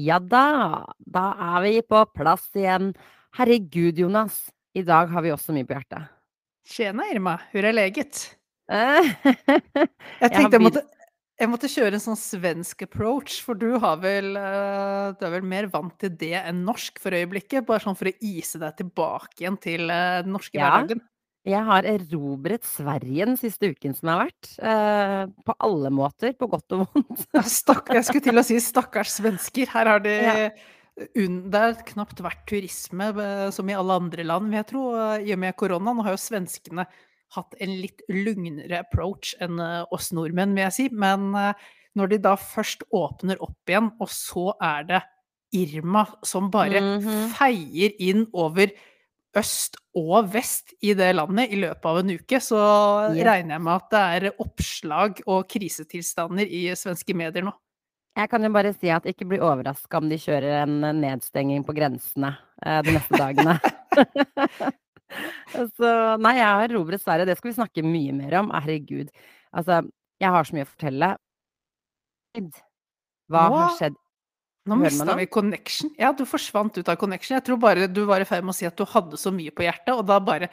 Ja da, da er vi på plass igjen. Herregud, Jonas. I dag har vi også mye på hjertet. Tjena Irma, hur er leget. jeg tenkte jeg måtte, jeg måtte kjøre en sånn svensk approach, for du har vel eh, Du er vel mer vant til det enn norsk for øyeblikket? Bare sånn for å ise deg tilbake igjen til eh, den norske Ja. hverdagen? Jeg har erobret Sverige den siste uken som har vært. eh, på alle måter, på godt og vondt. Stakk, jeg skulle til å si stakkars svensker. Her har de Ja. Det har knapt vært turisme som i alle andre land, men jeg tror eh, i og med korona Nå har jo svenskene hatt en litt lugnere approach enn eh, oss nordmenn, vil jeg si. Men eh, når de da først åpner opp igjen, og så er det Irma som bare Mhm. feier inn over øst og vest i det landet i løpet av en uke, så Yes. regner jeg med at det er oppslag og krisetilstander i svenske medier nå. Jeg kan jo bare si at ikke bli overraska om de kjører en nedstenging på grensene eh, de neste dagene. så nei, jeg har erobret Sverige. Det skal vi snakke mye mer om. Herregud. Altså, jeg har så mye å fortelle. Hva har skjedd? Nå mista vi connection. Ja, du forsvant ut av connection. Jeg tror bare du var i ferd med å si at du hadde så mye på hjertet, og da bare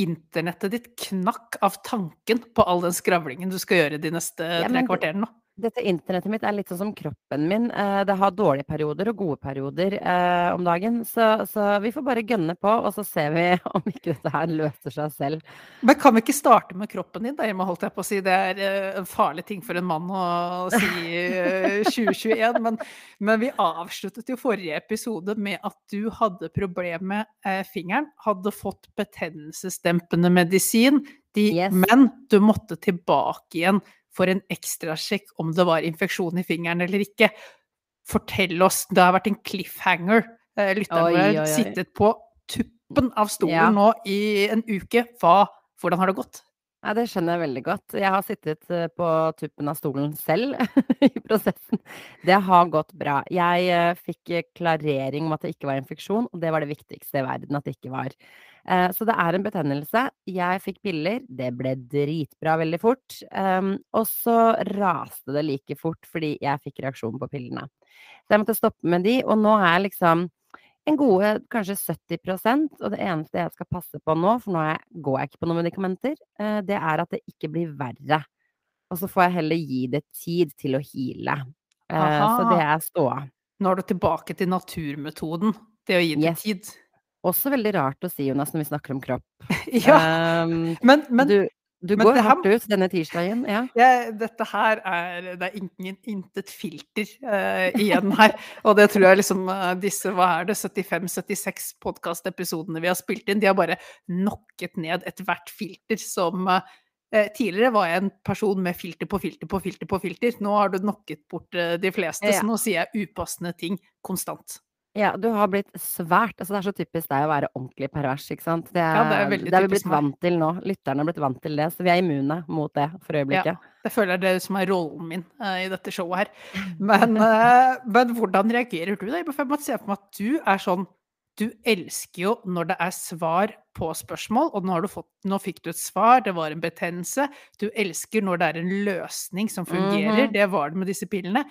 internettet ditt knakk av tanken på all den skravlingen du skal gjøre de neste Ja, tre kvarterene nå. Dette internettet mitt er litt sånn som kroppen min. Eh, Det har dårlige perioder og gode perioder eh, om dagen. Så, så vi får bare gønne på, og så ser vi om ikke dette her løser seg selv. Men kan vi ikke starte med kroppen din? Da, Irma, holdt jeg på å si. Det er eh, en farlig ting for en mann å si i eh, 2021. Men, men vi avsluttet jo forrige episode med at du hadde problemer med fingeren. Hadde fått betennelsesdempende medisin, de, Yes. men du måtte tilbake igjen for en ekstrasjekk om det var infeksjon i fingeren eller ikke. Fortell oss. Det har vært en cliffhanger. Eh, Lytteren vår har sittet på tuppen av stolen Ja. nå i en uke. Hva, hvordan har det gått? Nei, det skjønner jeg veldig godt. Jeg har sittet eh, på tuppen av stolen selv i prosessen. Det har gått bra. Jeg eh, fikk klarering om at det ikke var infeksjon, og det var det viktigste i verden at det ikke var. Eh, Så det er en betennelse. Jeg fikk piller, det ble dritbra veldig fort. Um, Og så raste det like fort fordi jeg fikk reaksjon på pillene. Så jeg måtte stoppe med de, og nå er jeg liksom en gode kanskje 70% og det eneste jeg skal passe på nå, for nå jeg, går jeg ikke på noen medikamenter, eh, det er at det ikke blir verre. Og så får jeg heller gi det tid til å heale. Eh, Så det er ståa. Nå er du tilbake til naturmetoden. Det å gi det Yes. tid. Også veldig rart å si, Jonas, når vi snakker om kropp. Ja, Um, men, men du du men går her- hardt ut denne tirsdagen, ja. ja. dette her er Det er ingen, intet filter uh, igjen her. Og det tror jeg liksom uh, disse, hva er det, 75-76 podkastepisodene vi har spilt inn, de har bare nokket ned ethvert filter som uh, Tidligere var jeg en person med filter på filter på filter på filter. Nå har du knocket bort de fleste, Ja. så nå sier jeg upassende ting konstant. Ja, du har blitt svært altså Det er så typisk deg å være ordentlig pervers, ikke sant. Det er, Ja, det er det er vi blitt vant til nå. Lytterne har blitt vant til det, så vi er immune mot det for øyeblikket. Jeg føler det er det som er rollen min uh, i dette showet her. Men, uh, men hvordan reagerer du da? Jeg må se for meg at du er sånn Du elsker jo når det er svar på spørsmål, og nå, har du fått, nå fikk du et svar, det var en betennelse. Du elsker når det er en løsning som fungerer. Mhm. Det var det med disse pillene.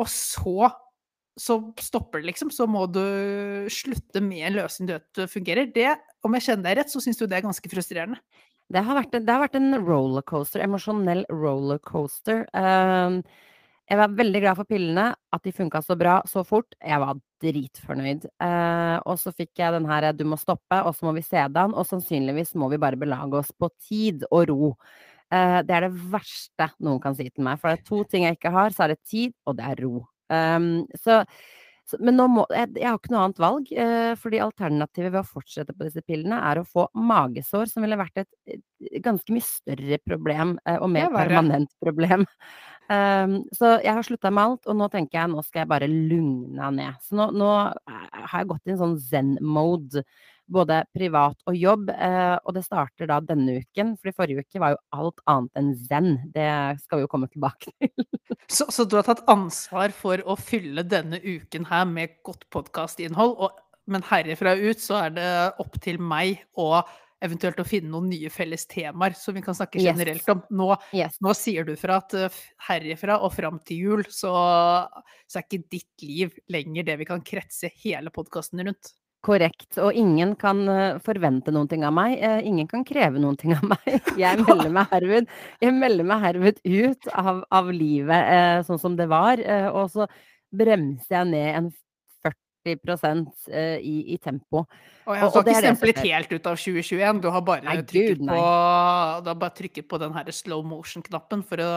Og så så stopper det, liksom. Så må du slutte med en løsning du vet fungerer. Det, om jeg kjenner deg rett, så syns du det er ganske frustrerende. Det har vært det har vært en rollercoaster, emosjonell rollercoaster. Um, jeg var veldig glad for pillene, at de funka så bra så fort. Jeg var dritfornøyd. Eh, og så fikk jeg den her 'du må stoppe', og så må vi se den. Og sannsynligvis må vi bare belage oss på tid og ro. Eh, det er det verste noen kan si til meg. For det er to ting jeg ikke har, så er det tid, og det er ro. Um, så, så, men nå må jeg, jeg har ikke noe annet valg, uh, fordi alternativet ved å fortsette på disse pillene er å få magesår, som ville vært et, et ganske mye større problem, uh, og mer er permanent problem. Um, så jeg har slutta med alt, og nå tenker jeg nå skal jeg bare lugne ned. Så nå, nå er- har jeg gått i en sånn zen-mode, både privat og jobb, eh, og det starter da denne uken, for forrige uke var jo alt annet enn zen. Det skal vi jo komme tilbake til. Så, så du har tatt ansvar for å fylle denne uken her med godt podkastinnhold, men herifra ut så er det opp til meg å eventuelt å finne noen nye felles temaer som vi kan snakke generelt om. Nå, Yes. nå sier du fra at eh, herifra og fram til jul, så, så er ikke ditt liv lenger det vi kan kretse hele podkasten rundt. Korrekt. Og ingen kan eh, forvente noen ting av meg. Eh, ingen kan kreve noen ting av meg. Jeg melder meg herved, jeg melder meg herved ut av, av livet eh, sånn som det var. Og så bremser jeg ned en 40 i, i tempo. Og jeg har og det ikke stemplet helt ut av 2021. Du har bare Nei, trykket Gud, på, du har bare trykket på den her slow motion-knappen for å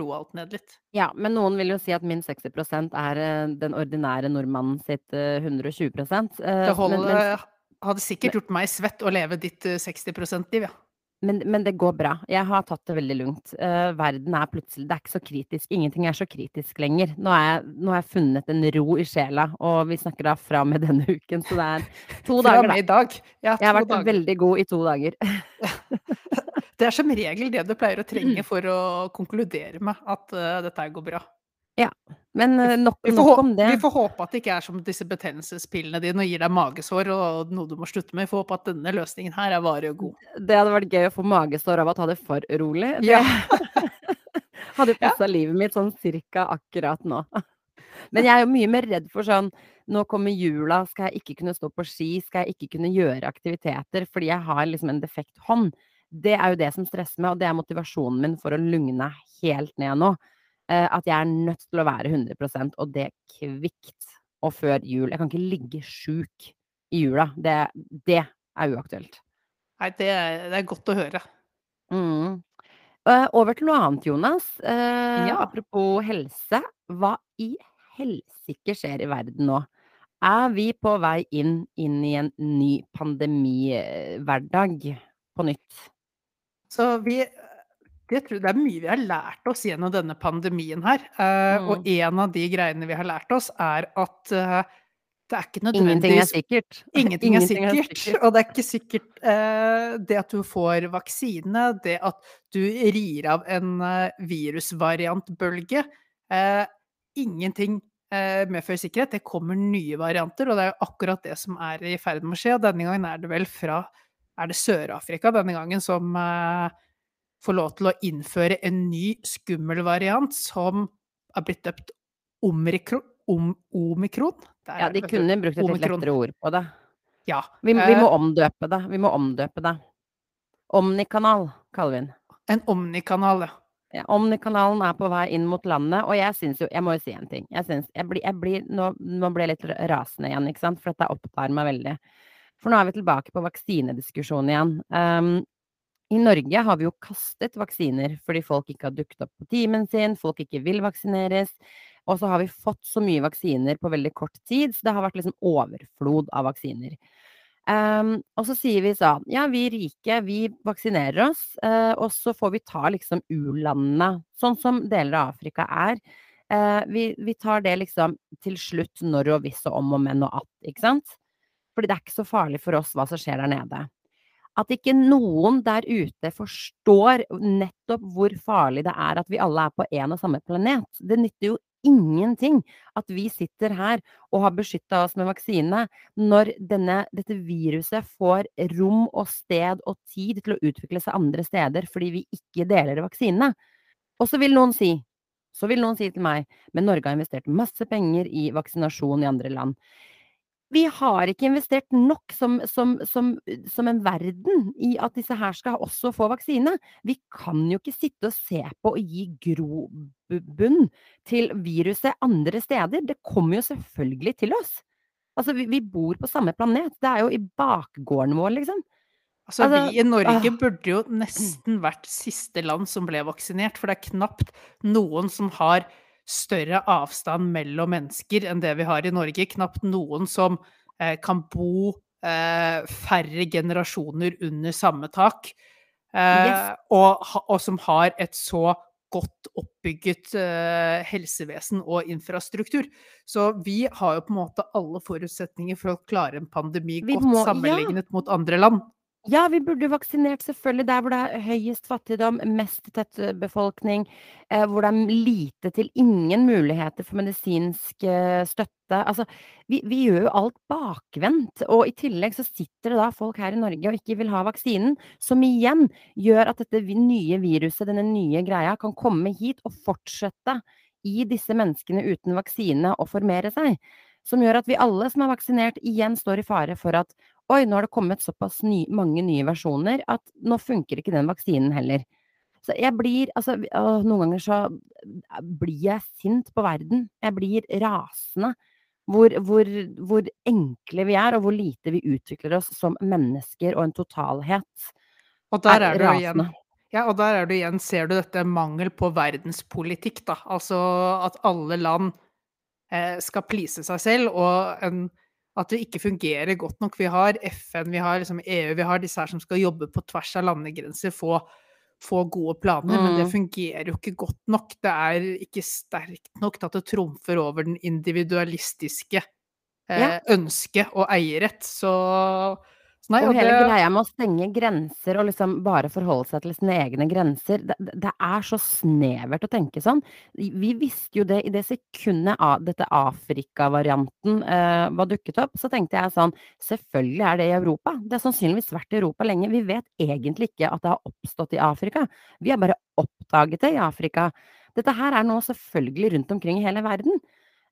roe alt ned litt. Ja, men noen vil jo si at min 60 er eh, den ordinære nordmannen sitt eh, 120 eh, Det holder, men, men, hadde sikkert gjort meg svett å leve ditt eh, 60 %-liv, ja. Men, men det går bra. Jeg har tatt det veldig lugnt. Uh, verden er plutselig Det er ikke så kritisk. Ingenting er så kritisk lenger. Nå, jeg, nå har jeg funnet en ro i sjela, og vi snakker da fra og med denne uken, så det er to dager, da. i dag. Ja, Jeg har vært dager. veldig god i to dager. Det er som regel det du pleier å trenge for å konkludere med at uh, dette går bra. Men eh, nok, nok om det. vi får håpe at det ikke er som disse betennelsespillene dine og gir deg magesår og noe du må slutte med. Vi får håpe at denne løsningen her er varig og god. Det hadde vært gøy å få magesår av å ta det for rolig. Det Ja. hadde passa livet mitt sånn cirka akkurat nå. Men jeg er jo mye mer redd for sånn Nå kommer jula, skal jeg ikke kunne stå på ski? Skal jeg ikke kunne gjøre aktiviteter fordi jeg har liksom en defekt hånd? Det er jo det som stresser meg, og det er motivasjonen min for å lugne helt ned nå. Eh, at jeg er nødt til å være 100% og det kvikt og før jul. Jeg kan ikke ligge sjuk i jula. Det, det er uaktuelt. Nei, det det er godt å høre. Mm. Eh, over til noe annet, Jonas. Eh, Ja. Apropos helse. Hva i helsike skjer i verden nå? Er vi på vei inn, inn i en ny pandemihverdag på nytt? Så vi det, tror, det er mye vi har lært oss gjennom denne pandemien her. Uh, Mm. Og en av de greiene vi har lært oss, er at uh, det er ikke Ingenting er sikkert. Ingenting er Ingenting er sikkert. Og det er ikke sikkert eh, det at du får vaksine, det at du rir av en eh, virusvariantbølge eh, Ingenting eh, medfører sikkerhet. Det kommer nye varianter, og det er jo akkurat det som er i ferd med å skje. Og denne gangen er det vel fra Er det Sør-Afrika denne gangen som eh, får lov til å innføre en ny skummel variant som er blitt døpt omikron? Om, omikron? Der Ja, det, de du. kunne brukt et litt Omikron. lettere ord på det. Ja. Vi, vi eh, må omdøpe det. Vi må omdøpe det. Omnikanal, kaller vi den. En omnikanal, ja. Ja, Omnikanalen er på vei inn mot landet, og jeg syns jo Jeg må jo si en ting. Jeg synes, jeg blir, jeg blir Nå, nå ble jeg litt rasende igjen, ikke sant, for dette opptar meg veldig. For nå er vi tilbake på vaksinediskusjonen igjen. Um, I Norge har vi jo kastet vaksiner fordi folk ikke har dukket opp på timen sin, folk ikke vil vaksineres. Og så har vi fått så mye vaksiner på veldig kort tid, så det har vært liksom overflod av vaksiner. Um, og så sier vi sånn, ja, vi rike, vi vaksinerer oss, Uh, og så får vi ta liksom u-landene, sånn som deler av Afrika er. Uh, vi, vi tar det liksom til slutt når og hvis og om og men og at, ikke sant? Fordi det er ikke så farlig for oss hva som skjer der nede. At ikke noen der ute forstår nettopp hvor farlig det er at vi alle er på én og samme planet. Det nytter jo ingenting at vi sitter her og har beskytta oss med vaksine, når denne, dette viruset får rom og sted og tid til å utvikle seg andre steder fordi vi ikke deler vaksinene. Og så vil noen si, så vil noen si til meg, men Norge har investert masse penger i vaksinasjon i andre land. Vi har ikke investert nok som, som, som, som en verden i at disse her skal også få vaksine. Vi kan jo ikke sitte og se på og gi grobunn til viruset andre steder. Det kommer jo selvfølgelig til oss. Altså, vi, vi bor på samme planet. Det er jo i bakgården vår, liksom. Altså, Altså, vi i Norge burde jo nesten vært siste land som ble vaksinert, for det er knapt noen som har større avstand mellom mennesker enn det vi har i Norge. Knapt noen som eh, kan bo eh, færre generasjoner under samme tak, eh, Yes. og, og som har et så godt oppbygget eh, helsevesen og infrastruktur. Så vi har jo på en måte alle forutsetninger for å klare en pandemi Vi godt må- ja. sammenlignet mot andre land. Ja, vi burde vaksinert selvfølgelig der hvor det er høyest fattigdom, mest tettbefolkning, eh, hvor det er lite til ingen muligheter for medisinsk eh, støtte. Altså, vi, vi gjør jo alt bakvendt, og i tillegg så sitter det da folk her i Norge og ikke vil ha vaksinen, som igjen gjør at dette nye viruset, denne nye greia, kan komme hit og fortsette i disse menneskene uten vaksine å formere seg. Som gjør at vi alle som er vaksinert, igjen står i fare for at oi, nå har det kommet såpass ny, mange nye versjoner at nå funker ikke den vaksinen heller. Så jeg blir Altså, noen ganger så blir jeg sint på verden. Jeg blir rasende. Hvor, hvor, hvor, enkle vi er, og hvor lite vi utvikler oss som mennesker og en totalhet. Og der er, er det igjen ja, og der er du igjen, ser du dette mangel på verdenspolitikk, da. Altså at alle land eh, skal please seg selv, og en, at det ikke fungerer godt nok. Vi har FN, vi har liksom EU, vi har disse her som skal jobbe på tvers av landegrenser, få, få gode planer, mm. men det mm. fungerer jo ikke godt nok. Det er ikke sterkt nok til at det trumfer over den individualistiske eh, ja. ønsket og eierrett. Så Nei, og, og hele det... greia med å stenge grenser og liksom bare forholde seg til sine egne grenser, det, det, er så snevert å tenke sånn. Vi visste jo det i det sekundet av dette Afrika-varianten uh, var dukket opp, så tenkte jeg sånn Selvfølgelig er det i Europa. Det har sannsynligvis vært i Europa lenge. Vi vet egentlig ikke at det har oppstått i Afrika. Vi har bare oppdaget det i Afrika. Dette her er nå selvfølgelig rundt omkring i hele verden.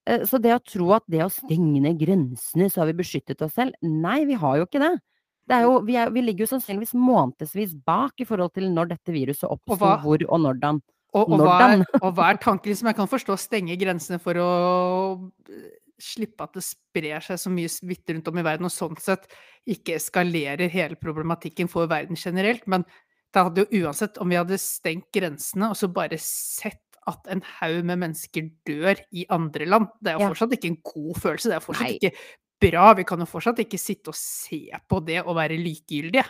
Eh, så det å tro at det å stenge ned grensene, så har vi beskyttet oss selv Nei, vi har jo ikke det. Jo, vi, er, vi, ligger jo sannsynligvis månedsvis bak i forhold til når dette viruset oppsto, hvor og hvordan. Og, og, hva er, og, hva er, tanken? Som jeg kan forstå stenge grensene for å eh, slippe at det sprer seg så mye smitte rundt om i verden, og sånn sett ikke eskalerer hele problematikken for verden generelt. Men det hadde jo uansett, om vi hadde stengt grensene og så bare sett at en haug med mennesker dør i andre land. Det er jo fortsatt ikke en god følelse. Det er fortsatt Nei. ikke bra. Vi kan jo fortsatt ikke sitte og se på det og være likegyldige.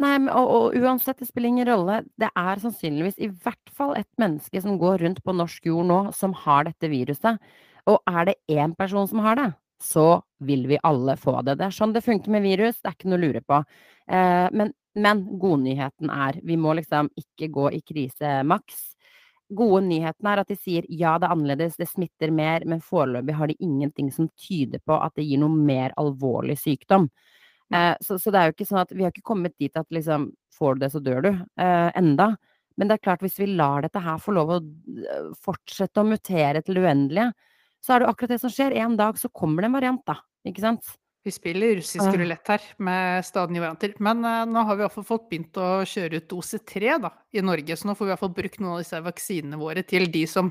Nei, og, og, uansett, det spiller ingen rolle. Det er sannsynligvis i hvert fall et menneske som går rundt på norsk jord nå, som har dette viruset. Og er det én person som har det, så vil vi alle få det. Det er sånn det funker med virus, det er ikke noe å lure på. Eh, men, men godnyheten er, vi må liksom ikke gå i krise maks gode nyheten er at de sier ja, det er annerledes, det smitter mer, men foreløpig har de ingenting som tyder på at det gir noe mer alvorlig sykdom. Eh, så, så, det er jo ikke sånn at vi har ikke kommet dit at liksom får du det, så dør du. Eh, enda. Men det er klart, hvis vi lar dette her få lov å eh, fortsette å mutere til det uendelige, så er det jo akkurat det som skjer. En dag så kommer det en variant, da. Ikke sant? Vi spiller russisk rulett her med stadig nye varianter. Men uh, nå har vi iallfall fått begynt å kjøre ut dose tre i Norge. Så nå får vi iallfall brukt noen av disse vaksinene våre til de som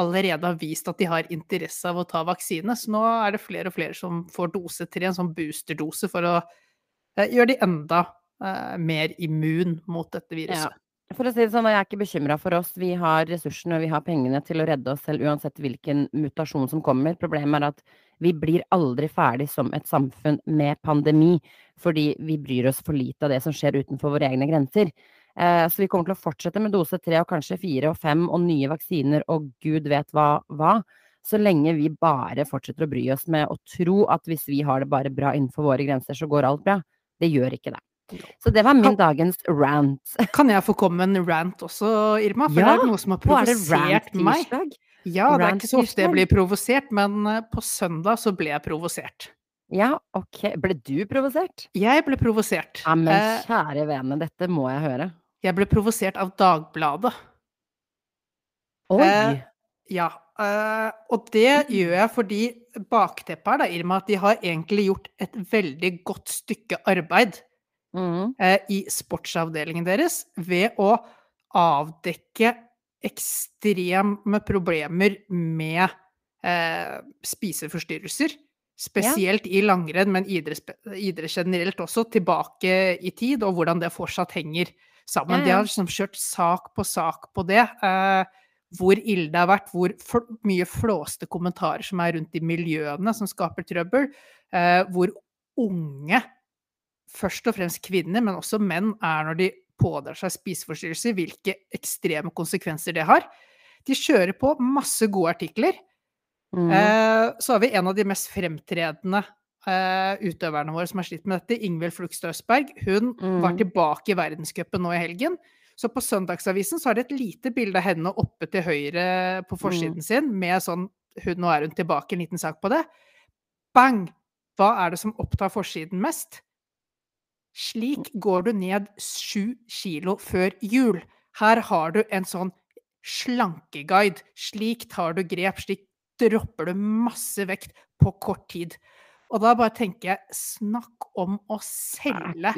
allerede har vist at de har interesse av å ta vaksine. Så nå er det flere og flere som får dose tre, en sånn boosterdose, for å uh, gjøre de enda uh, mer immun mot dette viruset. Ja. For å si det sånn, Jeg er ikke bekymra for oss. Vi har ressursene og vi har pengene til å redde oss selv uansett hvilken mutasjon som kommer. Problemet er at vi blir aldri ferdig som et samfunn med pandemi, fordi vi bryr oss for lite av det som skjer utenfor våre egne grenser. Eh, så vi kommer til å fortsette med dose tre og kanskje fire og fem og nye vaksiner og gud vet hva hva. Så lenge vi bare fortsetter å bry oss med å tro at hvis vi har det bare bra innenfor våre grenser, så går alt bra. Det gjør ikke det. Så det var min dagens rant. Kan jeg få komme med en rant også, Irma? For ja, det er noe som har provosert meg. Ja, det er ikke så ofte jeg blir provosert, men eh, på søndag så ble jeg provosert. Ja, ok. Ble du provosert? Jeg ble provosert. Ja, men eh, kjære vene, dette må jeg høre. Jeg ble provosert av Dagbladet. Oi! Eh, ja. Eh, og det gjør jeg fordi bakteppet er da, Irma, at de har egentlig gjort et veldig godt stykke arbeid mm. eh, i sportsavdelingen deres ved å avdekke ekstreme problemer med eh, spiseforstyrrelser. Spesielt ja. i langrenn, men idrett, idrett, generelt også, tilbake i tid, og hvordan det fortsatt henger sammen. Ja, ja. De har liksom kjørt sak på sak på det. Eh, hvor ille det har vært, hvor fl mye flåste kommentarer som er rundt i miljøene som skaper trøbbel. Eh, hvor unge, først og fremst kvinner, men også menn, er når de pådrar seg spiseforstyrrelser, hvilke ekstreme konsekvenser det har. De kjører på masse gode artikler. Mm. Eh, så har vi en av de mest fremtredende eh, utøverne våre som har slitt med dette. Ingvild Flugstad Østberg. Hun var Mm. tilbake i verdenscupen nå i helgen. Så på Søndagsavisen så har det et lite bilde av henne oppe til høyre på forsiden sin, med sånn hun, Nå er hun tilbake, en liten sak på det. Bang! Hva er det som opptar forsiden mest? Slik går du ned sju kilo før jul. Her har du en sånn slankeguide. Slik tar du grep, slik dropper du masse vekt på kort tid. Og da bare tenker jeg, snakk om å selge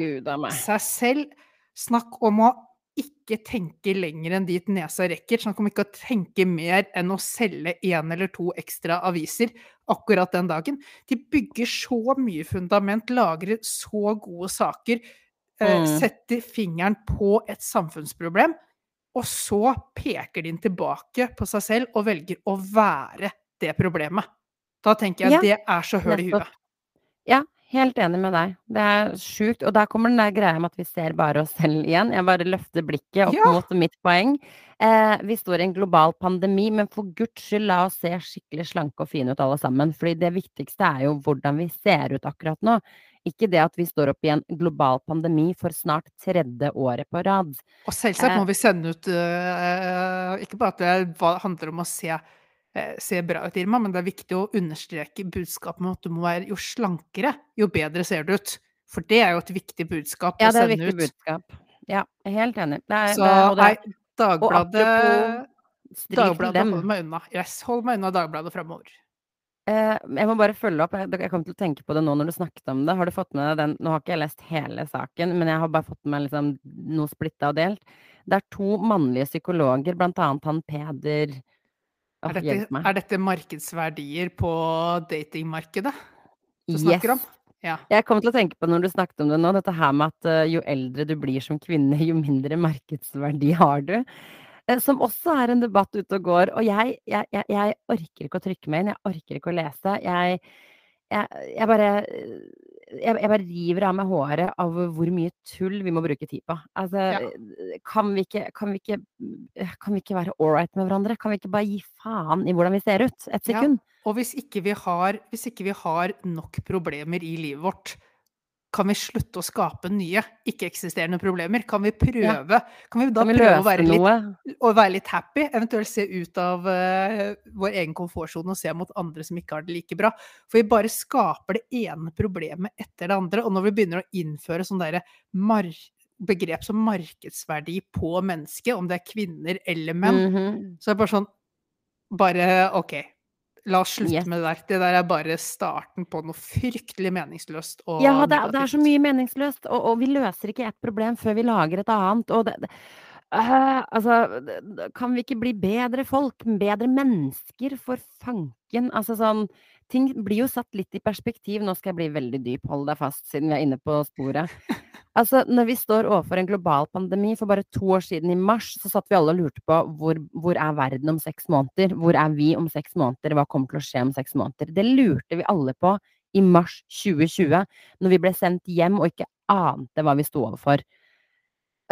seg selv. Snakk om å ikke tenke lenger enn dit nesa rekker. Så han kommer ikke å tenke mer enn å selge én eller to ekstra aviser akkurat den dagen. De bygger så mye fundament, lager så gode saker, eh, Mm. setter fingeren på et samfunnsproblem, og så peker de tilbake på seg selv og velger å være det problemet. Da tenker jeg Ja, det er så høl i huet. Ja, helt enig med deg. Det er sjukt. Og der kommer den der greia med at vi ser bare oss selv igjen. Jeg bare løfter blikket opp Ja. mot mitt poeng. Eh, vi står i en global pandemi, men for guds skyld, la oss se skikkelig slanke og fine ut alle sammen. Fordi det viktigste er jo hvordan vi ser ut akkurat nå. Ikke det at vi står oppe i en global pandemi for snart tredje året på rad. Og selvsagt Eh. må vi sende ut øh, Ikke bare at det handler om å se, eh, se bra ut, Irma, men det er viktig å understreke budskapet om at du må være jo slankere, jo bedre ser du ut. For det er jo et viktig budskap Ja, å det er et viktig ut. budskap. Ja, jeg er helt enig. Det er, Så nei, Dagbladet Dagbladet holder meg unna. Yes, hold meg unna Dagbladet framover. Eh, jeg må bare følge opp. Jeg, kom til å tenke på det nå når du snakket om det. Har du fått med deg den Nå har ikke jeg lest hele saken, men jeg har bare fått med liksom noe splitta og delt. Det er to mannlige psykologer, blant annet han Peder Er dette, er dette markedsverdier på datingmarkedet du Yes. om? Ja. Jeg kom til å tenke på når du snakket om det nå, dette her med at eh, jo eldre du blir som kvinne, jo mindre markedsverdi har du. Eh, som også er en debatt ute og går. Og jeg, jeg, jeg, jeg orker ikke å trykke meg inn, jeg orker ikke å lese. Jeg, jeg, jeg bare jeg, jeg bare river av meg håret av hvor mye tull vi må bruke tid på. Altså, Ja. kan, vi ikke, kan, vi ikke, kan vi ikke være ålreit med hverandre? Kan vi ikke bare gi faen i hvordan vi ser ut? Et Ja. sekund? Og hvis ikke, vi har, hvis ikke vi har nok problemer i livet vårt, kan vi slutte å skape nye ikke-eksisterende problemer? Kan vi prøve? Kan vi da Kan vi prøve å være litt, å være litt happy? Eventuelt se ut av uh, vår egen komfortsone og se mot andre som ikke har det like bra. For vi bare skaper det ene problemet etter det andre. Og når vi begynner å innføre sånn derre begrep som markedsverdi på mennesket, om det er kvinner eller menn, Mhm. så er det bare sånn Bare OK, la oss slutte Yes. med det der. Det der er bare starten på noe fryktelig meningsløst og Ja, det, er- det er så mye meningsløst, og, og vi løser ikke ett problem før vi lager et annet. Og det, det, uh, altså, kan vi ikke bli bedre folk, bedre mennesker, for fanken? Altså sånn Ting blir jo satt litt i perspektiv. Nå skal jeg bli veldig dyp, hold deg fast, siden vi er inne på sporet. Altså, når vi står overfor en global pandemi, for bare to år siden i mars, så satt vi alle og lurte på hvor, hvor er verden om seks måneder? Hvor er vi om seks måneder? Hva kommer til å skje om seks måneder? Det lurte vi alle på i mars 2020, når vi ble sendt hjem og ikke ante hva vi sto overfor.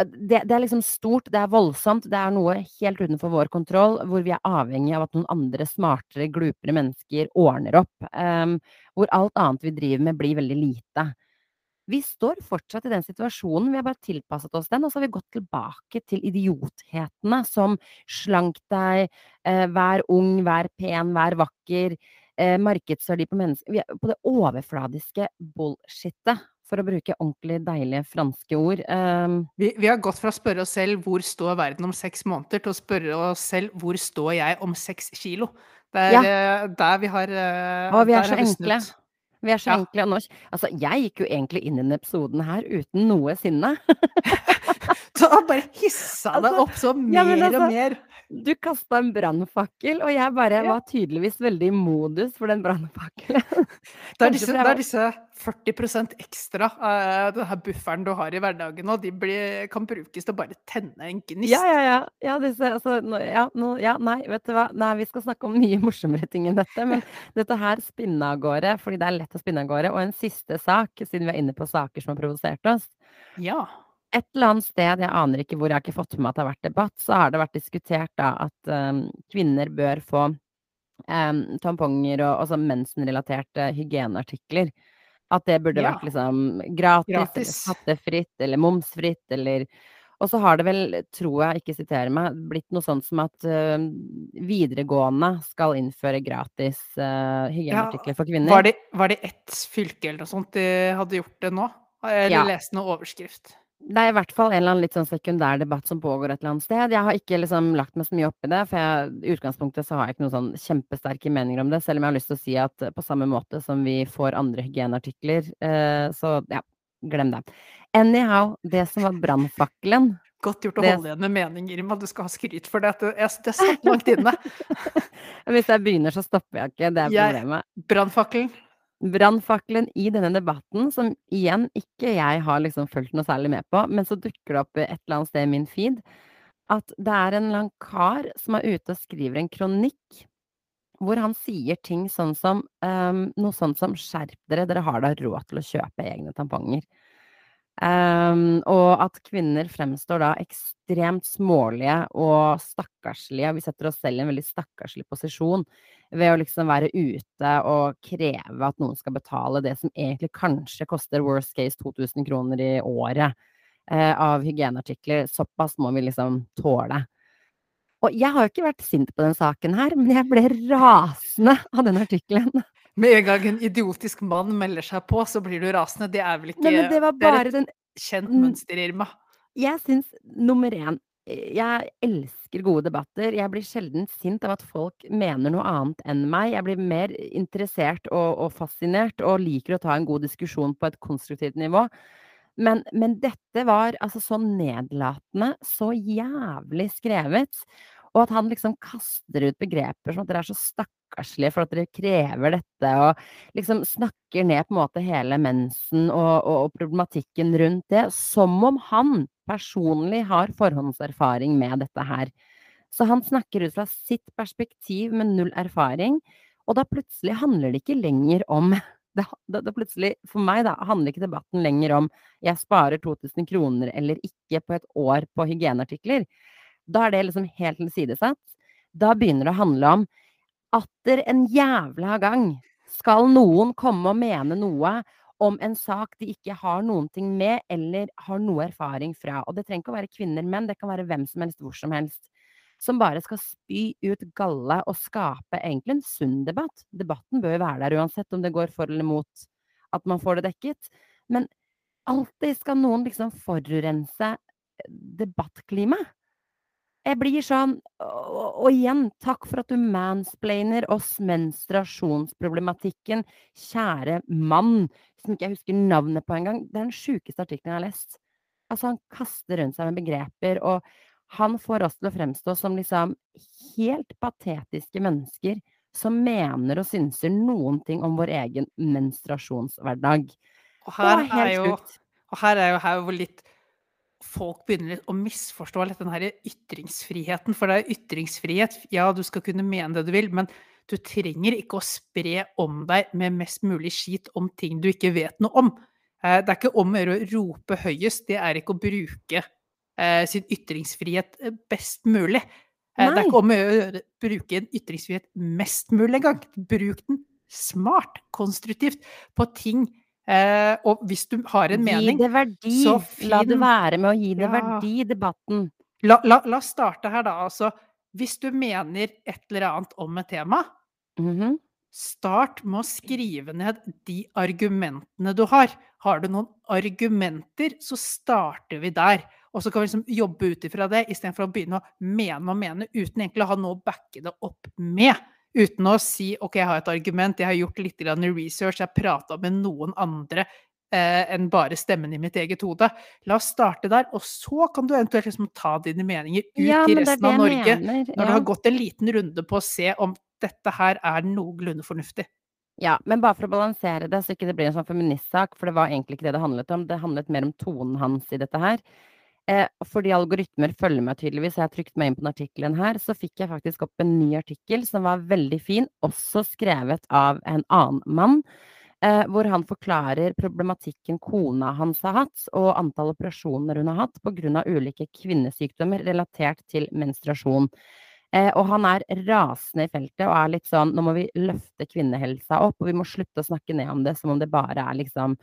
Det, det er liksom stort, det er voldsomt, det er noe helt utenfor vår kontroll, hvor vi er avhengig av at noen andre smartere, glupere mennesker ordner opp. Um, hvor alt annet vi driver med, blir veldig lite. Vi står fortsatt i den situasjonen, vi har bare tilpasset oss den, og så har vi gått tilbake til idiothetene som slank deg, eh, vær ung, vær pen, vær vakker, eh, markedsverdi på mennesker Vi er på det overfladiske bullshitet, for å bruke ordentlig deilige franske ord. Eh, Vi, vi har gått fra å spørre oss selv hvor står verden om seks måneder, til å spørre oss selv hvor står jeg om seks kilo. Det er Ja. eh, der vi har eh, og vi er så enkle. snudd. Vi er så Ja. enkle. Og nå, altså, jeg gikk jo egentlig inn i denne episoden her uten noe sinne. Så han bare hissa det Altså, opp så mer ja, altså, og mer. Du kasta en brannfakkel, og jeg bare var tydeligvis veldig i modus for den brannfakkelen. Det er disse, det er disse 40 ekstra, uh, den her bufferen du har i hverdagen og de blir, kan brukes til å bare tenne en gnist. Ja, ja, ja. ja, disse, altså, nå, ja, nå, ja, nei, vet du hva. Nei, vi skal snakke om mye morsommere ting enn dette. Men dette her spinner av gårde, fordi det er lett å spinne av gårde. Og en siste sak, siden vi er inne på saker som har provosert oss. Ja. Et eller annet sted, jeg aner ikke hvor, jeg har ikke fått med meg at det har vært debatt, så har det vært diskutert da at um, kvinner bør få um, tamponger og også mensenrelaterte hygieneartikler. At det burde Ja. vært liksom gratis, eller Gratis. skattefritt, eller momsfritt, eller Og så har det vel, tror jeg, ikke sitere meg, blitt noe sånt som at uh, videregående skal innføre gratis uh, hygieneartikler for kvinner. Var det, var det ett fylke eller noe sånt de hadde gjort det nå? Eller Ja. leste noe overskrift? Det er i hvert fall en eller annen litt sånn sekundær debatt som pågår et eller annet sted. Jeg har ikke liksom lagt meg så mye opp i det, for jeg, i utgangspunktet så har jeg ikke noen sånn kjempesterke meninger om det, selv om jeg har lyst til å si at på samme måte som vi får andre hygieneartikler, eh, så ja, glem det. Anyhow, det som var brannfakkelen Godt gjort å holde igjen med mening, Irma. Du skal ha skryt for det. Det, det satt langt inne. Hvis jeg begynner, så stopper jeg ikke, det er problemet. Brannfakkelen. Brannfakkelen i denne debatten, som igjen ikke jeg har liksom fulgt noe særlig med på, men så dukker det opp et eller annet sted i min feed, at det er en annen kar som er ute og skriver en kronikk hvor han sier ting sånn som um, noe sånt som 'skjerp dere, dere har da råd til å kjøpe egne tamponger'. Ehm, og at kvinner fremstår da ekstremt smålige og stakkarslige. Vi setter oss selv i en veldig stakkarslig posisjon ved å liksom være ute og kreve at noen skal betale det som egentlig kanskje koster worst case 2000 kroner i året uh, av hygieneartikler. Såpass må vi liksom tåle. Og jeg har jo ikke vært sint på den saken her, men jeg ble rasende av den artikkelen. Med en gang en idiotisk mann melder seg på, så blir du rasende. Det er vel ikke Nei, det var er et den kjent mønster, Irma. Jeg syns nummer én Jeg elsker gode debatter. Jeg blir sjelden sint av at folk mener noe annet enn meg. Jeg blir mer interessert og, og fascinert, og liker å ta en god diskusjon på et konstruktivt nivå. Men, men dette var altså så nedlatende, så jævlig skrevet. Og at han liksom kaster ut begreper som at dere er så stakkarslige for at dere krever dette, og liksom snakker ned på en måte hele mensen og, og, og problematikken rundt det, som om han personlig har forhåndserfaring med dette her. Så han snakker ut fra sitt perspektiv med null erfaring, og da plutselig handler det ikke lenger om det, det, det plutselig, For meg da, handler ikke debatten lenger om jeg sparer 2000 kroner eller ikke på et år på hygieneartikler. Da er det liksom helt tilsidesatt. Da begynner det å handle om atter en jævla gang skal noen komme og mene noe om en sak de ikke har noen ting med, eller har noe erfaring fra. Og det trenger ikke å være kvinner, menn, det kan være hvem som helst, hvor som helst. Som bare skal spy ut galle og skape egentlig en sunn debatt. Debatten bør jo være der uansett om det går for eller mot at man får det dekket. Men alltid skal noen liksom forurense debattklimaet. Jeg blir sånn og, og igjen, takk for at du mansplainer oss menstruasjonsproblematikken, kjære mann, som ikke jeg husker navnet på engang. Det er den sjukeste artikkelen jeg har lest. Altså, han kaster rundt seg med begreper, og han får oss til å fremstå som liksom helt patetiske mennesker som mener og synser noen ting om vår egen menstruasjonshverdag. Og her er jo, og her er jo her hvor litt folk begynner å misforstå litt den her ytringsfriheten. For det er ytringsfrihet. Ja, du skal kunne mene det du vil, men du trenger ikke å spre om deg med mest mulig skit om ting du ikke vet noe om. Eh, Det er ikke om å gjøre å rope høyest, det er ikke å bruke eh, sin ytringsfrihet eh, best mulig. Nei. Det er ikke om å gjøre, bruke en ytringsfrihet mest mulig engang. Bruk den smart, konstruktivt, på ting eh, Og hvis du har en mening Gi det verdi. så La det være med å gi det Ja. verdi i debatten. La, la, la oss starte her, da. Altså, hvis du mener et eller annet om et tema, Mhm. start med å skrive ned de argumentene du har. Har du noen argumenter, så starter vi der. Og så kan vi liksom jobbe ut ifra det, istedenfor å begynne å mene og mene uten egentlig å ha noe å backe det opp med. Uten å si OK, jeg har et argument, jeg har gjort litt research, jeg har prata med noen andre eh, enn bare stemmen i mitt eget hode. La oss starte der, og så kan du eventuelt liksom ta dine meninger ut Ja, til resten av Norge. mener, ja. Når du har gått en liten runde på å se om dette her er noenlunde fornuftig. Ja, men bare for å balansere det, så ikke det blir en sånn feministsak, for det var egentlig ikke det det handlet om. Det handlet mer om tonen hans i dette her. Eh, fordi algoritmer følger meg tydeligvis, jeg trykte meg inn på den artikkelen her, så fikk jeg faktisk opp en ny artikkel som var veldig fin, også skrevet av en annen mann. Eh, hvor han forklarer problematikken kona hans har hatt, og antall operasjoner hun har hatt pga. ulike kvinnesykdommer relatert til menstruasjon. Eh, og han er rasende i feltet og er litt sånn Nå må vi løfte kvinnehelsa opp, og vi må slutte å snakke ned om det som om det bare er liksom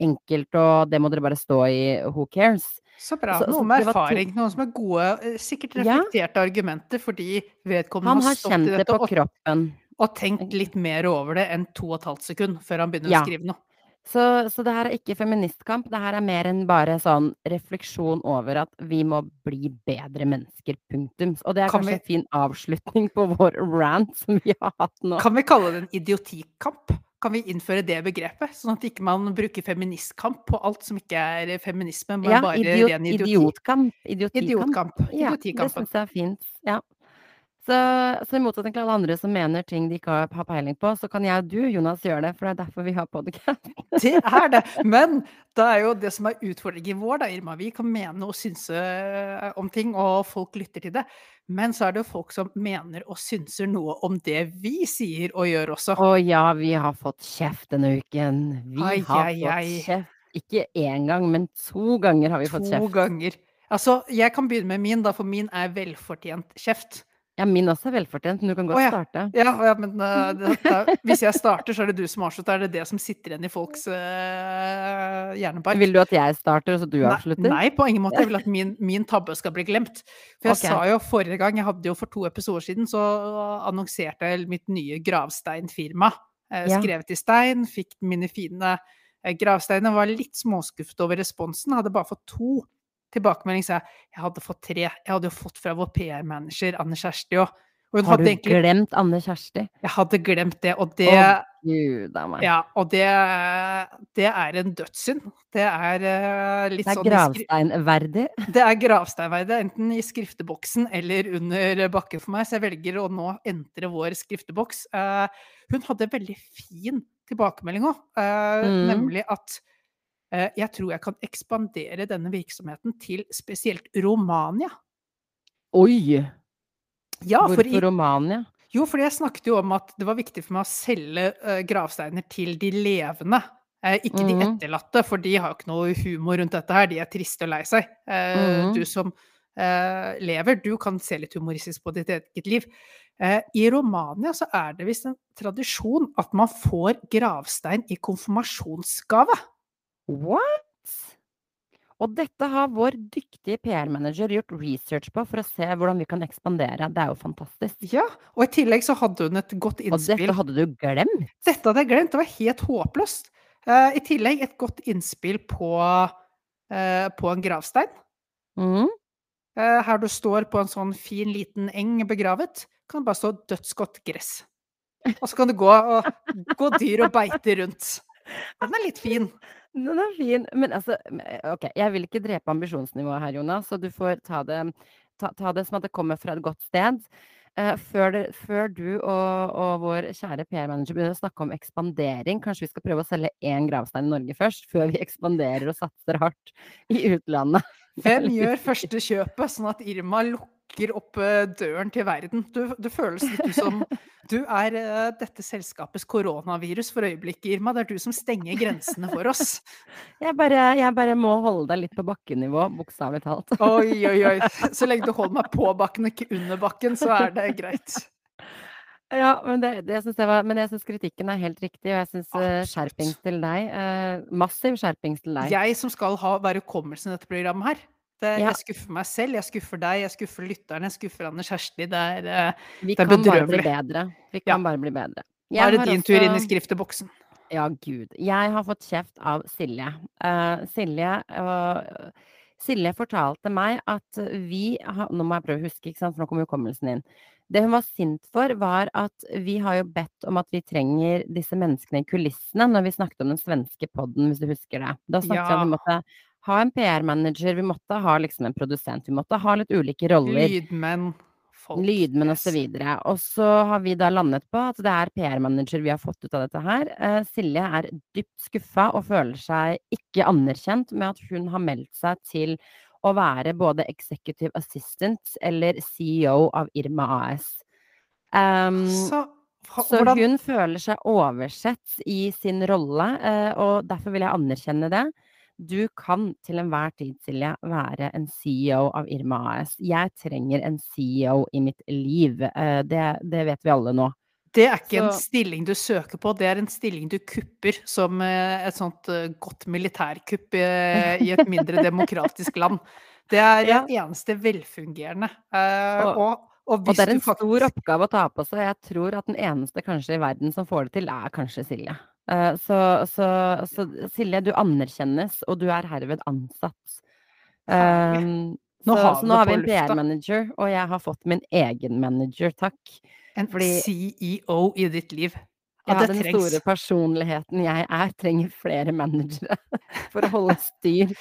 enkelt, og det må dere bare stå i, who cares? Så bra. Så- noen med erfaring, noen som er gode, sikkert sikkert Ja. reflekterte argumenter fordi vedkommende har har stått i dette på og, kroppen. og tenkt litt mer over det enn to og et halvt sekund før han begynner Ja. å skrive noe. Så, så det her er ikke feministkamp, det her er mer enn bare sånn refleksjon over at vi må bli bedre mennesker, punktum. Og det er Kan kanskje vi- en fin avslutning på vår rant som vi har hatt nå. Kan vi kalle det en idiotikamp? Kan vi innføre det begrepet, sånn at ikke man bruker feministkamp på alt som ikke er feminisme, men Ja, bare idiot, ren idioti? idiotkamp. Idiotikamp. Idiotkamp. Ja, det syns jeg er fint. Ja. Så, i motsetning til alle andre som mener ting de ikke har, peiling på, så kan jeg og du, Jonas, gjøre det, for det er derfor vi har podcast. Det er det. Men det er jo det som er utfordringen vår, da, Irma. Vi kan mene og synse eh, om ting, og folk lytter til det. Men så er det jo folk som mener og synser noe om det vi sier og gjør også. Å ja, vi har fått kjeft denne uken. Vi Ai, har ai, fått ai. kjeft. Ikke én gang, men to ganger har vi fått To kjeft. ganger. Altså, jeg kan begynne med min, da, for min er velfortjent kjeft. Ja, min også er velfortjent, men du kan godt oh, ja. starte. Ja, ja men uh, det, det, hvis jeg starter, så er det du som avslutter. Er det det som sitter igjen i folks uh, hjernepark? Vil du at jeg starter, og så du avslutter? Nei, på ingen måte. Jeg vil at min, min tabbe skal bli glemt. For jeg okay. sa jo forrige gang, jeg hadde jo for to episoder siden, så annonserte jeg mitt nye gravsteinfirma. Eh, Ja. Skrevet i stein, fikk mine fine eh, gravsteiner. Var litt småskuffet over responsen. Hadde bare fått to tilbakemeldinger, så jeg, jeg hadde fått tre. Jeg hadde jo fått fra vår PR-manager Anne Kjersti òg. Har du egentlig glemt Anne Kjersti? Jeg hadde glemt det, og det oh, Gud ja, og det, det er en dødssynd. Det er uh, litt Det er sånn gravsteinverdig. det er gravsteinverdig, enten i skrifteboksen eller under bakken for meg, så jeg velger å nå entre vår skrifteboks. Uh, hun hadde veldig fin tilbakemelding òg, Mm. nemlig at eh, jeg tror jeg kan ekspandere denne virksomheten til spesielt Romania. Oi! Ja, for i, Hvorfor Romania? jo, fordi jeg snakket jo om at det var viktig for meg å selge eh, gravsteiner til de levende. Eh, ikke de Mhm. etterlatte, for de har jo ikke noe humor rundt dette her. De er triste og lei seg. Eh, Mhm. Du som eh, lever, du kan se litt humoristisk på ditt eget liv. Eh, I Romania så er det visst en tradisjon at man får gravstein i konfirmasjonsgave. What? Og dette har vår dyktige PR-manager gjort research på for å se hvordan vi kan ekspandere. Det er jo fantastisk. Ja, og i tillegg så hadde hun et godt innspill. Og dette hadde du glemt? Dette hadde jeg glemt, det var helt håpløst. Uh, I tillegg et godt innspill på, uh, på en gravstein. Mm. Uh, her du står på en sånn fin liten eng begravet, kan det bare stå 'dødsgodt gress'. Og så kan du gå, og, gå dyr og beite rundt. Den er litt fin. Den er fin. Men altså, ok, jeg vil ikke drepe ambisjonsnivået her, Jonas, så du får ta det, ta, ta det som at det kommer fra et godt sted. Eh, før, det, før du og, og vår kjære PR-manager begynner å snakke om ekspandering, kanskje vi skal prøve å selge én gravstein i Norge først, før vi ekspanderer og satser hardt i utlandet. Hvem gjør første kjøpet, sånn at Irma lukker opp eh, døren til verden? Du, det føles litt som du er eh, dette selskapets koronavirus for øyeblikket, Irma. Det er du som stenger grensene for oss. Jeg bare, jeg bare må holde deg litt på bakkenivå, bokstavelig talt. Oi, oi, oi. Så lenge du holder meg på bakken og ikke under bakken, så er det greit. Ja, men, det, det synes jeg var, men jeg syns kritikken er helt riktig, og jeg syns Absolutt. skjerpings til deg. eh, massiv skjerpings til deg. Jeg som skal ha, være hukommelsen i dette programmet her. Det, Ja. Jeg skuffer meg selv, jeg skuffer deg, jeg skuffer lytterne, jeg skuffer Anne Kjersti. Det er, eh, Vi det er kan bare bli bedrøvelig. bedre. Vi Ja. kan bare bli bedre. nå er det din din tur inn i også- skrifteboksen. Ja, gud. Jeg har fått kjeft av Silje. Uh, Silje, øh, Silje fortalte meg at vi har Nå må jeg prøve å huske, ikke sant, for nå kommer hukommelsen inn. Det hun var sint for, var at vi har jo bedt om at vi trenger disse menneskene i kulissene når vi snakket om den svenske podden, hvis du husker det. Da snakket vi om at vi ha en PR-manager, vi måtte ha liksom en produsent, vi måtte ha litt ulike roller. Lydmenn, folk Lydmenn osv. Og så har vi da landet på at det er PR-manager vi har fått ut av dette her. Eh, Silje er dypt skuffa og føler seg ikke anerkjent med at hun har meldt seg til å være både executive assistant eller CEO av Irma AS. Um, Så, hva- så hun føler seg oversett i sin rolle, eh, og derfor vil jeg anerkjenne det. Du kan til enhver tid, Silje, være en CEO av Irma AS. Jeg trenger en CEO i mitt liv. Eh, det, det vet vi alle nå. Det er ikke en stilling du søker på, det er en stilling du kupper som eh, et sånt eh, godt militærkupp i, i et mindre demokratisk land. Det er det eneste velfungerende. Og- og, og Og det er en faktisk stor oppgave å ta på seg. Jeg tror at den eneste kanskje i verden som får det til, er kanskje Silje. Eh, Så, så, så Silje, du anerkjennes, og du er herved ansatt. Um, Nå så, så nå har vi en. PR-manager, og jeg har fått min egen manager, takk. En Fordi- CEO i ditt liv. Ja, Ja, den trengs. store personligheten jeg er, trenger flere managere for å holde styr.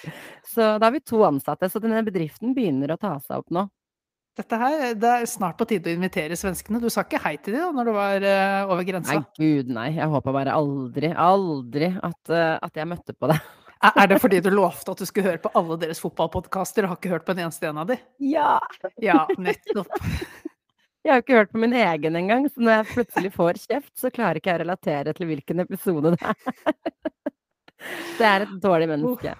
Så da har vi to ansatte, så denne bedriften begynner å ta seg opp nå. Dette her, Det er snart på tide å invitere svenskene. Du sa ikke hei til dem da når du var uh, over Nei, gud nei. Jeg håper bare aldri, aldri at, uh, at jeg møtte på det. Er er det fordi du lovte at du skulle høre på alle deres fotballpodkaster og har ikke hørt på en eneste en av de? Ja! Ja, nettopp. Jeg har ikke hørt på min egen engang, så når jeg plutselig får kjeft, så klarer ikke jeg å relatere til hvilken episode det er. Det er et dårlig menneske.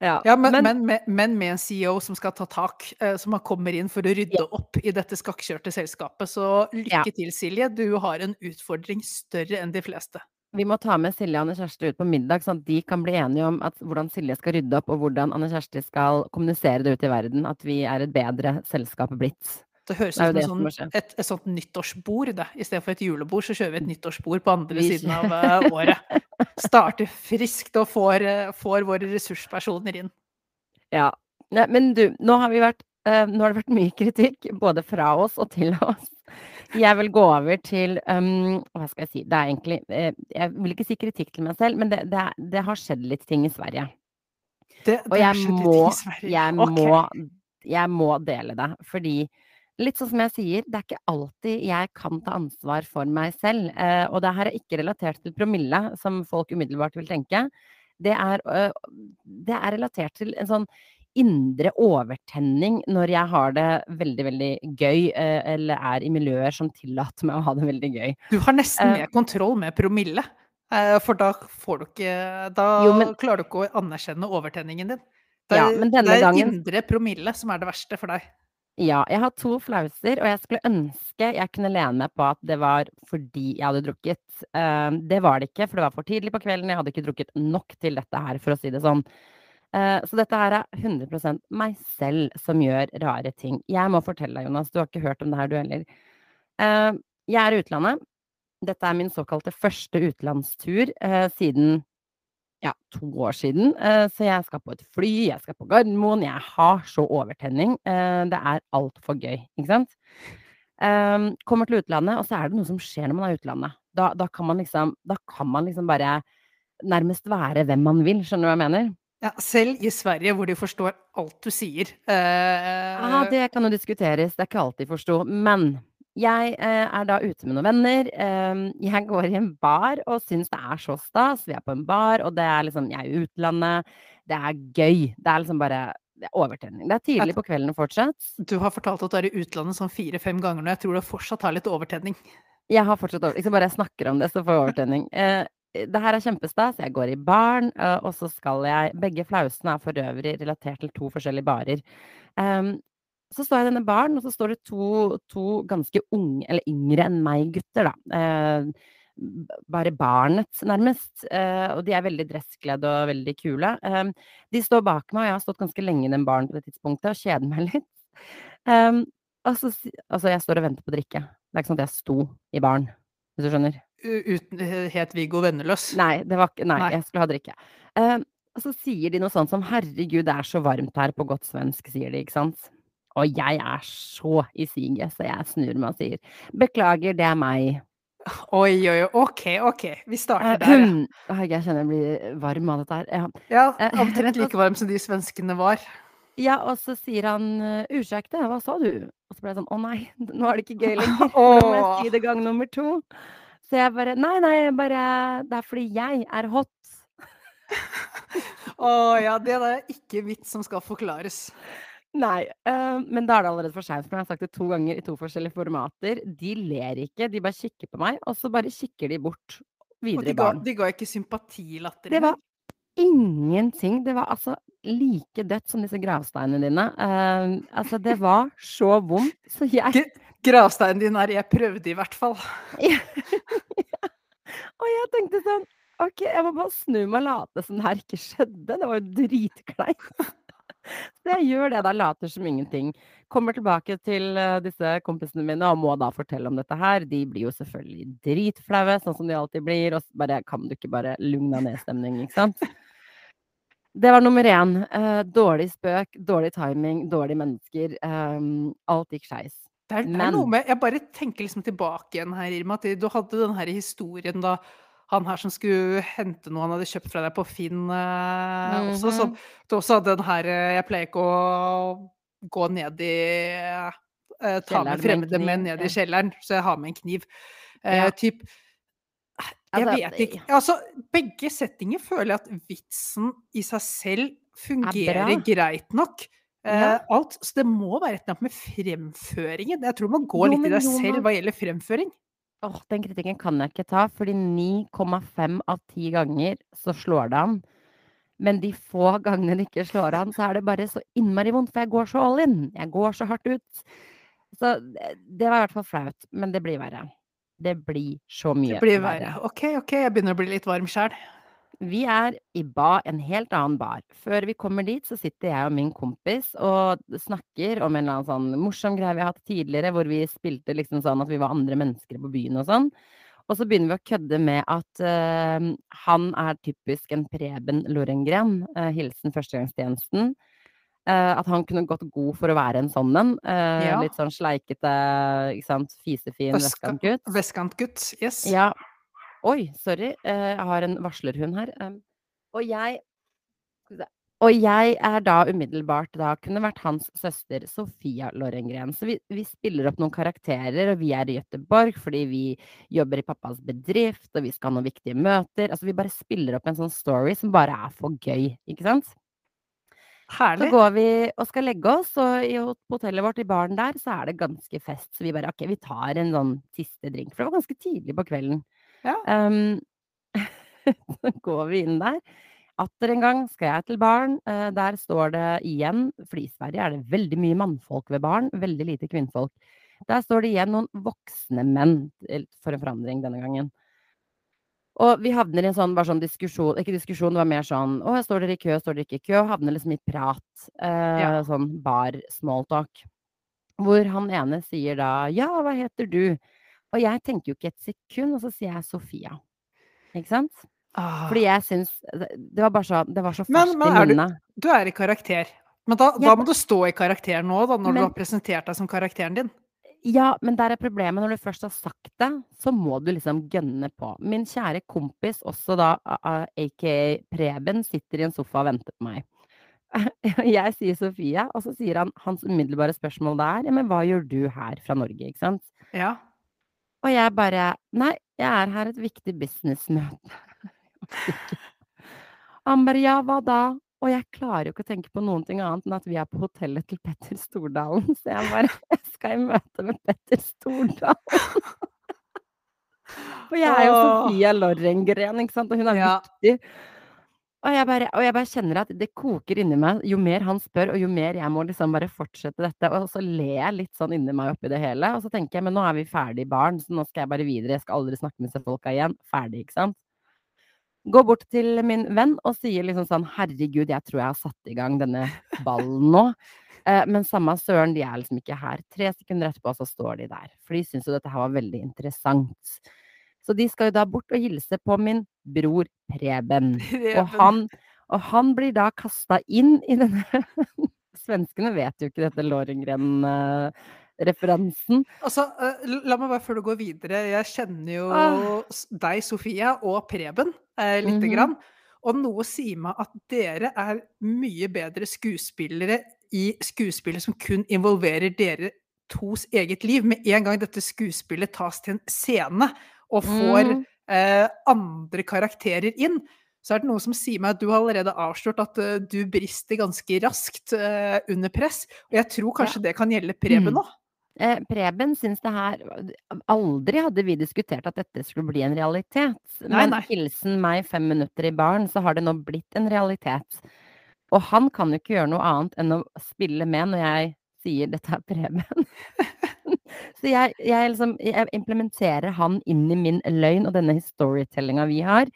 Ja, Ja, men, men, men, med, men med en CEO som skal ta tak, eh, som kommer inn for å rydde opp i dette skakkjørte selskapet. Så lykke Ja. til, Silje. Du har en utfordring større enn de fleste. vi må ta med Silje og Anne Kjersti ut på middag, sånn at de kan bli enige om hvordan Silje skal rydde opp, og hvordan Anne Kjersti skal kommunisere det ut i verden. At vi er et bedre selskap blitt. Det høres ut det som det sånn, et, et sånt nyttårsbord. Det. I stedet for et julebord, så kjører vi et nyttårsbord på andre siden av eh, året. Starter friskt og får, eh, får våre ressurspersoner inn. Ja. Nei, men du, nå har vi vært uh, Nå har det vært mye kritikk, både fra oss og til oss. Jeg vil gå over til um, Hva skal jeg si? Det er egentlig uh, Jeg vil ikke si kritikk til meg selv, men det, det, det har skjedd litt ting i Sverige. Det, Og jeg må, i Sverige. jeg okay. må, jeg må dele det. Fordi litt sånn som jeg sier, det er ikke alltid jeg kan ta ansvar for meg selv. Eh, og det her er ikke relatert til promille, som folk umiddelbart vil tenke. Det er, det er relatert til en sånn indre overtenning når jeg har det veldig, veldig gøy, eller er i miljøer som tillater meg å ha det veldig gøy. Du har nesten Eh, mer kontroll med promille. eh, For da får du ikke Da Jo, men- klarer du ikke å anerkjenne overtenningen din. Det Ja, er, men denne det er gangen- indre promille som er det verste for deg. Ja, jeg har to flauser, og jeg skulle ønske jeg kunne lene meg på at det var fordi jeg hadde drukket. Eh, det var det ikke, for det var for tidlig på kvelden. Jeg hadde ikke drukket nok til dette her, for å si det sånn. Eh, så dette her er 100% meg selv som gjør rare ting. Jeg må fortelle deg, Jonas, du har ikke hørt om det her, du heller. Eh, jeg er i utlandet. Dette er min såkalte første utenlandstur siden ja, to år siden. Eh, så jeg skal på et fly, jeg skal på Gardermoen. Jeg har så overtenning. Eh, det er altfor gøy, ikke sant? Eh, kommer til utlandet, og så er det noe som skjer når man er i utlandet. Da, da, kan man liksom, da kan man liksom bare nærmest være hvem man vil, skjønner du hva jeg mener? Ja, selv i Sverige, hvor de forstår alt du sier. Uh, Ja, det kan jo diskuteres, det er ikke alt de forsto. Men jeg eh, er da ute med noen venner. Eh, jeg går i en bar og syns det er så stas. Vi er på en bar, og det er liksom Jeg er i utlandet. Det er gøy. Det er liksom bare det er overtenning. Det er tidlig på kvelden fortsatt. Du har fortalt at du er i utlandet sånn fire-fem ganger nå. Jeg tror du fortsatt har litt overtenning. Jeg har fortsatt overtenning. Ikke bare jeg snakker om det, så får jeg overtenning. Eh, det her er kjempestas. Jeg går i baren, eh, og så skal jeg Begge flausene er for øvrig relatert til to forskjellige barer. Em, så står jeg i denne baren, og så står det to, to ganske unge, eller yngre enn meg, gutter, da. Eh, bare barnet, nærmest. Eh, og de er veldig dresskledde og veldig kule. Eh, de står bak meg, og jeg har stått ganske lenge i den baren på det tidspunktet, og kjeder meg litt. Em, og så, altså, jeg står og venter på drikke. Det er ikke sånn at jeg sto i baren, hvis du skjønner. Uten, het Viggo Venneløs. Nei, det var Nei, Nei. jeg skulle ha drikke. Eh, og så sier de noe sånt som 'herregud, det er så varmt her', på godt svensk, sier de, ikke sant? Og jeg er så i siget, så jeg snur meg og sier 'beklager, det er meg'. Oi, oi, oi. Ok, ok. Vi Eh, starter der, ja. Jeg kjenner jeg blir varm av dette her. Ja. ja. Eh, Omtrent like varm som de svenskene var. ja, og så sier han eh, 'ursäkta, hva sa du?' Og så ble jeg sånn 'å nei, nå er det ikke gøy lenger'. Nå må jeg si det gang nummer to. Så jeg bare 'nei, nei, bare Det er fordi jeg er hot'. Å ja, det er ikke vits som skal forklares. Nei, eh, men da er det allerede for seint, jeg har sagt det to ganger i to forskjellige formater. De ler ikke, de bare kikker på meg, og så bare kikker de bort videre i barn. baren. de ga ikke sympatilatter. Det var ingenting. Det var altså like dødt som disse gravsteinene dine. Uh, altså, det var så vondt, så jeg Gravsteinen din er 'jeg prøvde', i hvert fall. Og jeg tenkte sånn OK, jeg må bare snu meg og late som det her ikke skjedde. Det var jo dritkleint. Så jeg gjør det da, later som ingenting. Kommer tilbake til uh, disse kompisene mine og må da fortelle om dette her. De blir jo selvfølgelig dritflaue, sånn som de alltid blir. Og bare Kan du ikke bare lugna ned stemning, ikke sant? Det var nummer én. Uh, dårlig spøk, dårlig timing, dårlige mennesker. Um, alt gikk skeis. Det er, det er noe med Jeg bare tenker liksom tilbake igjen her, Irma. At du hadde den her historien da han her som skulle hente noe han hadde kjøpt fra deg på Finn eh, mm -hmm. også. Så du også hadde den her eh, Jeg pleier ikke å gå ned i eh, Ta med fremmede menn ned i kjelleren, så jeg har med en kniv. Ja. Eh, typ Jeg altså, vet ikke. Altså, begge settinger føler jeg at vitsen i seg selv fungerer greit nok. Ja. Uh, alt, så det må være et eller annet med fremføringen. Jeg tror man går jo, litt i deg selv hva gjelder fremføring. Åh, den kritikken kan jeg ikke ta, fordi 9,5 av 10 ganger så slår det an. Men de få gangene det ikke slår an, så er det bare så innmari vondt, for jeg går så all in. Jeg går så hardt ut. Så det var i hvert fall flaut, men det blir verre. Det blir så mye verre. Det blir verre. OK, OK, jeg begynner å bli litt varm sjæl. Vi er i ba, en helt annen bar. Før vi kommer dit, så sitter jeg og min kompis og snakker om en eller annen sånn morsom greie vi har hatt tidligere, hvor vi spilte liksom sånn at vi var andre mennesker på byen og sånn. Og så begynner vi å kødde med at uh, han er typisk en Preben Lorengren. Uh, hilsen førstegangstjenesten. Uh, at han kunne gått god for å være en sånn en. Ja. Litt sånn sleikete, ikke sant, fisefin vestkantgutt. Vestkantgutt, yes. Ja, Oi, sorry. Eh, jeg har en varslerhund her. og jeg og jeg er da umiddelbart da kunne vært hans søster Sofia Lorengren. Så vi, vi, spiller opp noen karakterer, og vi er i Gøteborg fordi vi jobber i pappas bedrift, og vi skal ha noen viktige møter. Altså vi bare spiller opp en sånn story som bare er for gøy, ikke sant? Herlig. Så går vi og skal legge oss, og i hotellet vårt i baren der så er det ganske fest. Så vi bare OK, vi tar en sånn siste drink. For det var ganske tidlig på kvelden. Ja. Um, så går vi inn der. Atter en gang skal jeg til baren. Uh, der står det igjen, for i Sverige er det veldig mye mannfolk ved baren, veldig lite kvinnfolk. Der står det igjen noen voksne menn, for en forandring denne gangen. Og vi havner i en sånn, sånn diskusjon Ikke diskusjon, det var mer sånn Å, står dere i kø, står dere ikke i kø? Og havner liksom i prat. Uh, ja. Sånn bar smalltalk. Hvor han ene sier da Ja, hva heter du? Og jeg tenker jo ikke et sekund, og så sier jeg Sofia. Ikke sant? Ah. Fordi jeg syns Det var bare så Det var så ferskt i minnet. Du, du, er i karakter. Men da, da, må du stå i karakter nå, da, når men, du har presentert deg som karakteren din. Ja, men der er problemet. Når du først har sagt det, så må du liksom gønne på. Min kjære kompis, også da aka Preben, sitter i en sofa og venter på meg. Jeg sier Sofia, og så sier han hans umiddelbare spørsmål der, ja, men hva gjør du her fra Norge, ikke sant? Ja. Og jeg bare Nei, jeg er her et viktig businessmøte. Han bare Ja, hva da? Og jeg klarer jo ikke å tenke på noen ting annet enn at vi er på hotellet til Petter Stordalen. Så jeg bare Jeg skal i møte med Petter Stordalen. Og jeg er jo Sofia Lorengren, ikke sant, og hun er ja. viktig. Og jeg, bare, og jeg, bare, kjenner at det koker inni meg. Jo mer han spør, og jo mer jeg må liksom bare fortsette dette. Og så ler jeg litt sånn inni meg oppi det hele. Og så tenker jeg men nå er vi ferdig barn, så nå skal jeg bare videre. Jeg skal aldri snakke med disse folka igjen. Ferdig, ikke sant. Går bort til min venn og sier liksom sånn herregud, jeg tror jeg har satt i gang denne ballen nå. Eh, men samme søren, de er liksom ikke her. Tre sekunder etterpå så står de der. For de syns jo dette her var veldig interessant. Så de skal jo da bort og hilse på min bror Preben. Og, han, og han blir da kasta inn i denne Svenskene vet jo ikke dette Lårengren-referansen. Altså, eh, la meg bare før du går videre. Jeg kjenner jo ah. deg, Sofia, og Preben eh, lite mm -hmm. grann. Og noe sier meg at dere er mye bedre skuespillere i skuespillet som kun involverer dere tos eget liv. Med en gang dette skuespillet tas til en scene, og får mm. eh, andre karakterer inn, så er det noe som sier meg at du har allerede avslørt at uh, du brister ganske raskt uh, under press. Og jeg tror kanskje ja. det kan gjelde Preben nå. Eh, Preben syns det her Aldri hadde vi diskutert at dette skulle bli en realitet. Nei, Men nei. hilsen meg fem minutter i baren, så har det nå blitt en realitet. Og han kan jo ikke gjøre noe annet enn å spille med når jeg sier 'dette er Preben'. Så jeg, jeg liksom Jeg implementerer han inn i min løgn og denne storytellinga vi har.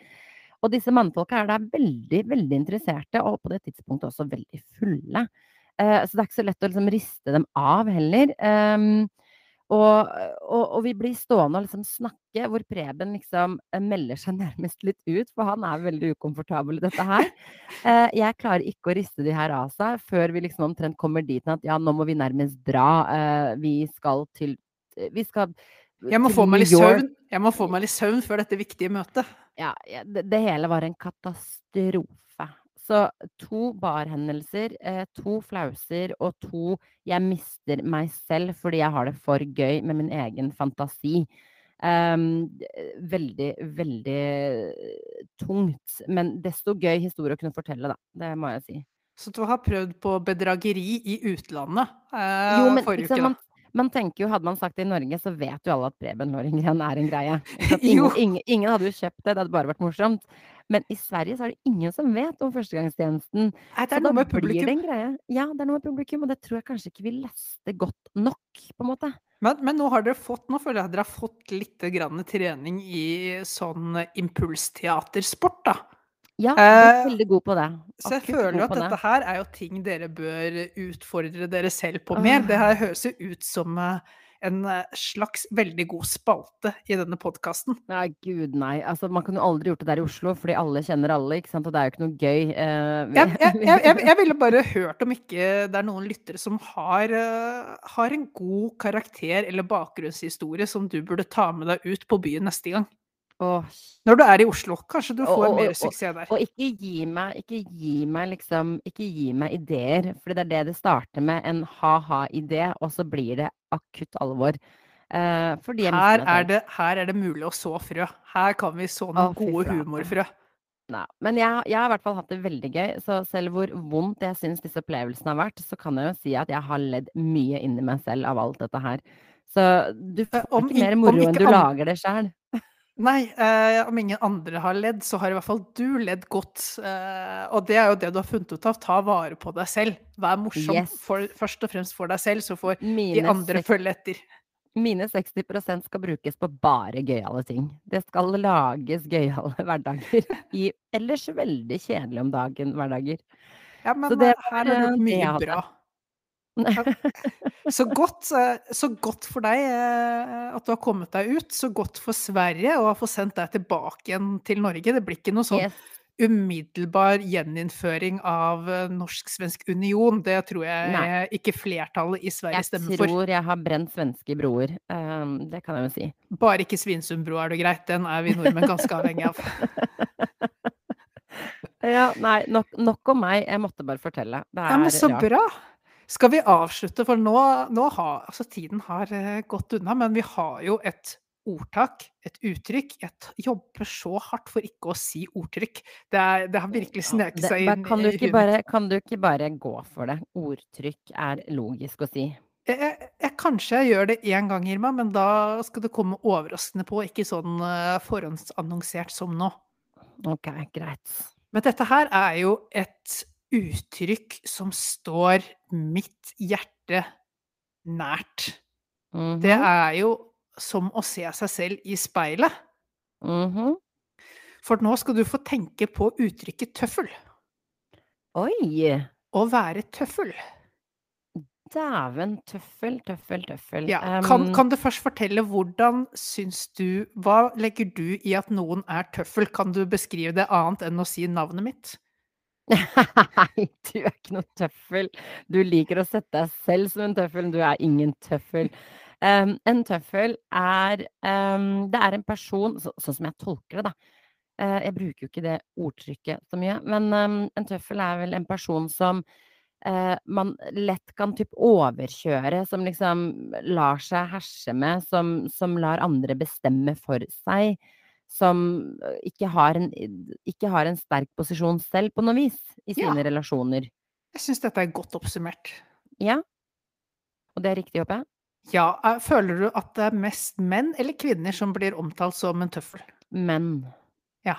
Og disse mannfolka er da veldig, veldig interesserte, og på det tidspunktet også veldig fulle. Eh, så det er ikke så lett å liksom riste dem av heller. Ehm, og, og, og vi blir stående og liksom snakke, hvor Preben liksom eh, melder seg nærmest litt ut, for han er veldig ukomfortabel i dette her. Eh, jeg klarer ikke å riste de her av seg før vi liksom omtrent kommer dit at ja, nå må vi nærmest dra. Eh, vi skal til Vi skal Jeg må få meg litt søvn. Jeg må få meg litt søvn før dette viktige møtet. Ja, det, det hele var en katastrofe. Så to barhendelser, eh, to flauser og to jeg mister meg selv fordi jeg har det for gøy med min egen fantasi. Um, veldig, veldig tungt. Men desto gøy historie å kunne fortelle, da. Det må jeg si. Så du har prøvd på bedrageri i utlandet eh, Jo, men forrige uke, da. man tenker jo, hadde man sagt det i Norge, så vet jo alle at Preben Lorengren er en greie. Ingen, ingen, ingen hadde jo kjøpt det, det hadde bare vært morsomt. Men i Sverige så er det ingen som vet om førstegangstjenesten. Nei, det Så er noe med publikum. Ja, det er noe med publikum, og det tror jeg kanskje ikke vi leste godt nok, på en måte. Men, men nå har dere fått nå føler jeg at dere har fått litt grann trening i sånn impulsteatersport, da. Ja, du er Eh, veldig god på det. Så jeg føler jo at dette det. her er jo ting dere bør utfordre dere selv på mer. Det her høres jo ut som eh, en eh, slags veldig god spalte i denne podkasten. Nei, gud nei. Altså, man kunne aldri gjort det der i Oslo, fordi alle kjenner alle, ikke sant. Og det er jo ikke noe gøy. eh, Jeg, jeg, jeg, jeg, jeg ville bare hørt om ikke det er noen lyttere som har, har en god karakter eller bakgrunnshistorie som du burde ta med deg ut på byen neste gang. Åh, Når du er i Oslo. Kanskje du får og- mer suksess der. Og ikke gi meg, ikke gi meg liksom Ikke gi meg ideer, for det er det det starter med. En ha-ha-idé, og så blir det akutt alvor. Uh, Her er, det, her er det mulig å så frø. Her kan vi så noen oh, gode humorfrø. Nei, men jeg, jeg har i hvert fall hatt det veldig gøy, så selv hvor vondt jeg syns disse opplevelsene har vært, så kan jeg jo si at jeg har ledd mye inni meg selv av alt dette her. Så du Eh, får om ikke mer moro enn du lager det sjøl. Nei, eh, om ingen andre har ledd, så har i hvert fall du ledd godt. Eh, og det er jo det du har funnet ut av. Ta vare på deg selv. Vær morsom Yes. for, først og fremst for deg selv, så får de andre følge etter. mine 60% skal brukes på bare gøyale ting. Det skal lages gøyale hverdager i ellers veldig kjedelig om dagen hverdager. Ja, men Så det eh, her er eh, det mye bra. Så godt, eh, så godt for deg eh, at du har kommet deg ut. Så godt for Sverige å få sendt deg tilbake igjen til Norge. Det blir ikke noe sånn Yes. umiddelbar gjeninnføring av eh, norsk-svensk union. Det tror jeg Nei. ikke flertallet i Sverige Jeg stemmer for. Jeg tror jeg har brent svenske broer. Um, det kan jeg jo si. Bare ikke Svinesundsbro er det greit. Den er vi nordmenn ganske avhengig av. Ja, nei, nok, nok om meg. Jeg måtte bare fortelle. Det Ja, men er så rart. bra! Skal vi avslutte, for nå, nå har altså tiden har eh, gått unna, men vi har jo et ordtak, et uttrykk. Jeg jobber så hardt for ikke å si ordtrykk. Det, er, det har virkelig sneket seg inn kan, du bare, kan du ikke bare gå for det? Ordtrykk er logisk å si. Jeg, jeg, jeg, kanskje jeg gjør det én gang, Irma, men da skal det komme overraskende på, ikke sånn uh, forhåndsannonsert som nå. Ok, greit. Men dette her er jo et uttrykk som står mitt hjerte nært. Mhm, Det er jo som å se seg selv i speilet. mhm. For nå skal du få tenke på uttrykket tøffel. Oi! Å være tøffel. Dæven, tøffel, tøffel, tøffel. Ja, kan, kan du først fortelle hvordan syns du Hva legger du i at noen er tøffel? Kan du beskrive det annet enn å si navnet mitt? Nei, du er ikke noe tøffel. Du liker å sette deg selv som en tøffel, men du er ingen tøffel. Um, en tøffel er um, Det er en person, så, sånn som jeg tolker det, da. Uh, jeg bruker jo ikke det ordtrykket så mye, men um, en tøffel er vel en person som uh, man lett kan typ overkjøre, som liksom lar seg herse med, som, som lar andre bestemme for seg. Som ikke har, en, ikke har en sterk posisjon selv, på noe vis, i Ja. sine relasjoner. Jeg syns dette er godt oppsummert. Ja. Og det er riktig, håper jeg? Ja, føler du at det er mest menn eller kvinner som blir omtalt som en tøffel? Menn. Ja.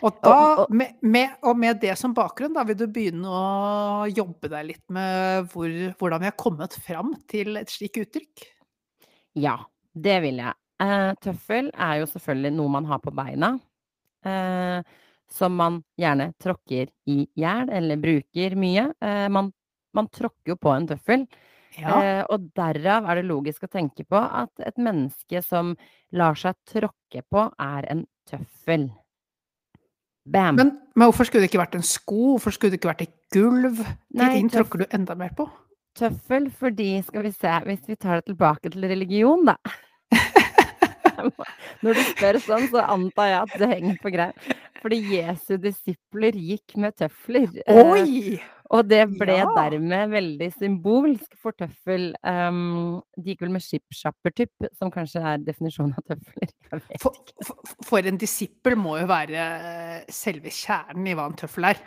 Og Og og med med og med det som bakgrunn, da vil du begynne å jobbe deg litt med hvor hvordan vi har kommet fram til et slikt uttrykk? Ja, det vil jeg. Eh, tøffel er jo selvfølgelig noe man har på beina, eh, som man gjerne tråkker i hjel eller bruker mye. Eh, man man tråkker jo på en tøffel, Ja. og derav er det logisk å tenke på at et menneske som lar seg tråkke på, er en tøffel. Bam! Men men hvorfor skulle det ikke vært en sko? Hvorfor skulle det ikke vært et gulv? De ting tråkker du enda mer på. Tøffel fordi skal vi se, hvis vi tar det tilbake til religion, da. Når du spør sånn, så antar jeg at det henger på greip. Fordi Jesu disipler gikk med tøfler. Eh, Oi! og det ble Ja. dermed veldig symbolsk for tøffel. Um, de gikk vel med skipssjappertypp, som kanskje er definisjonen av tøfler. For, for, for en disippel må jo være selve kjernen i hva en tøffel er.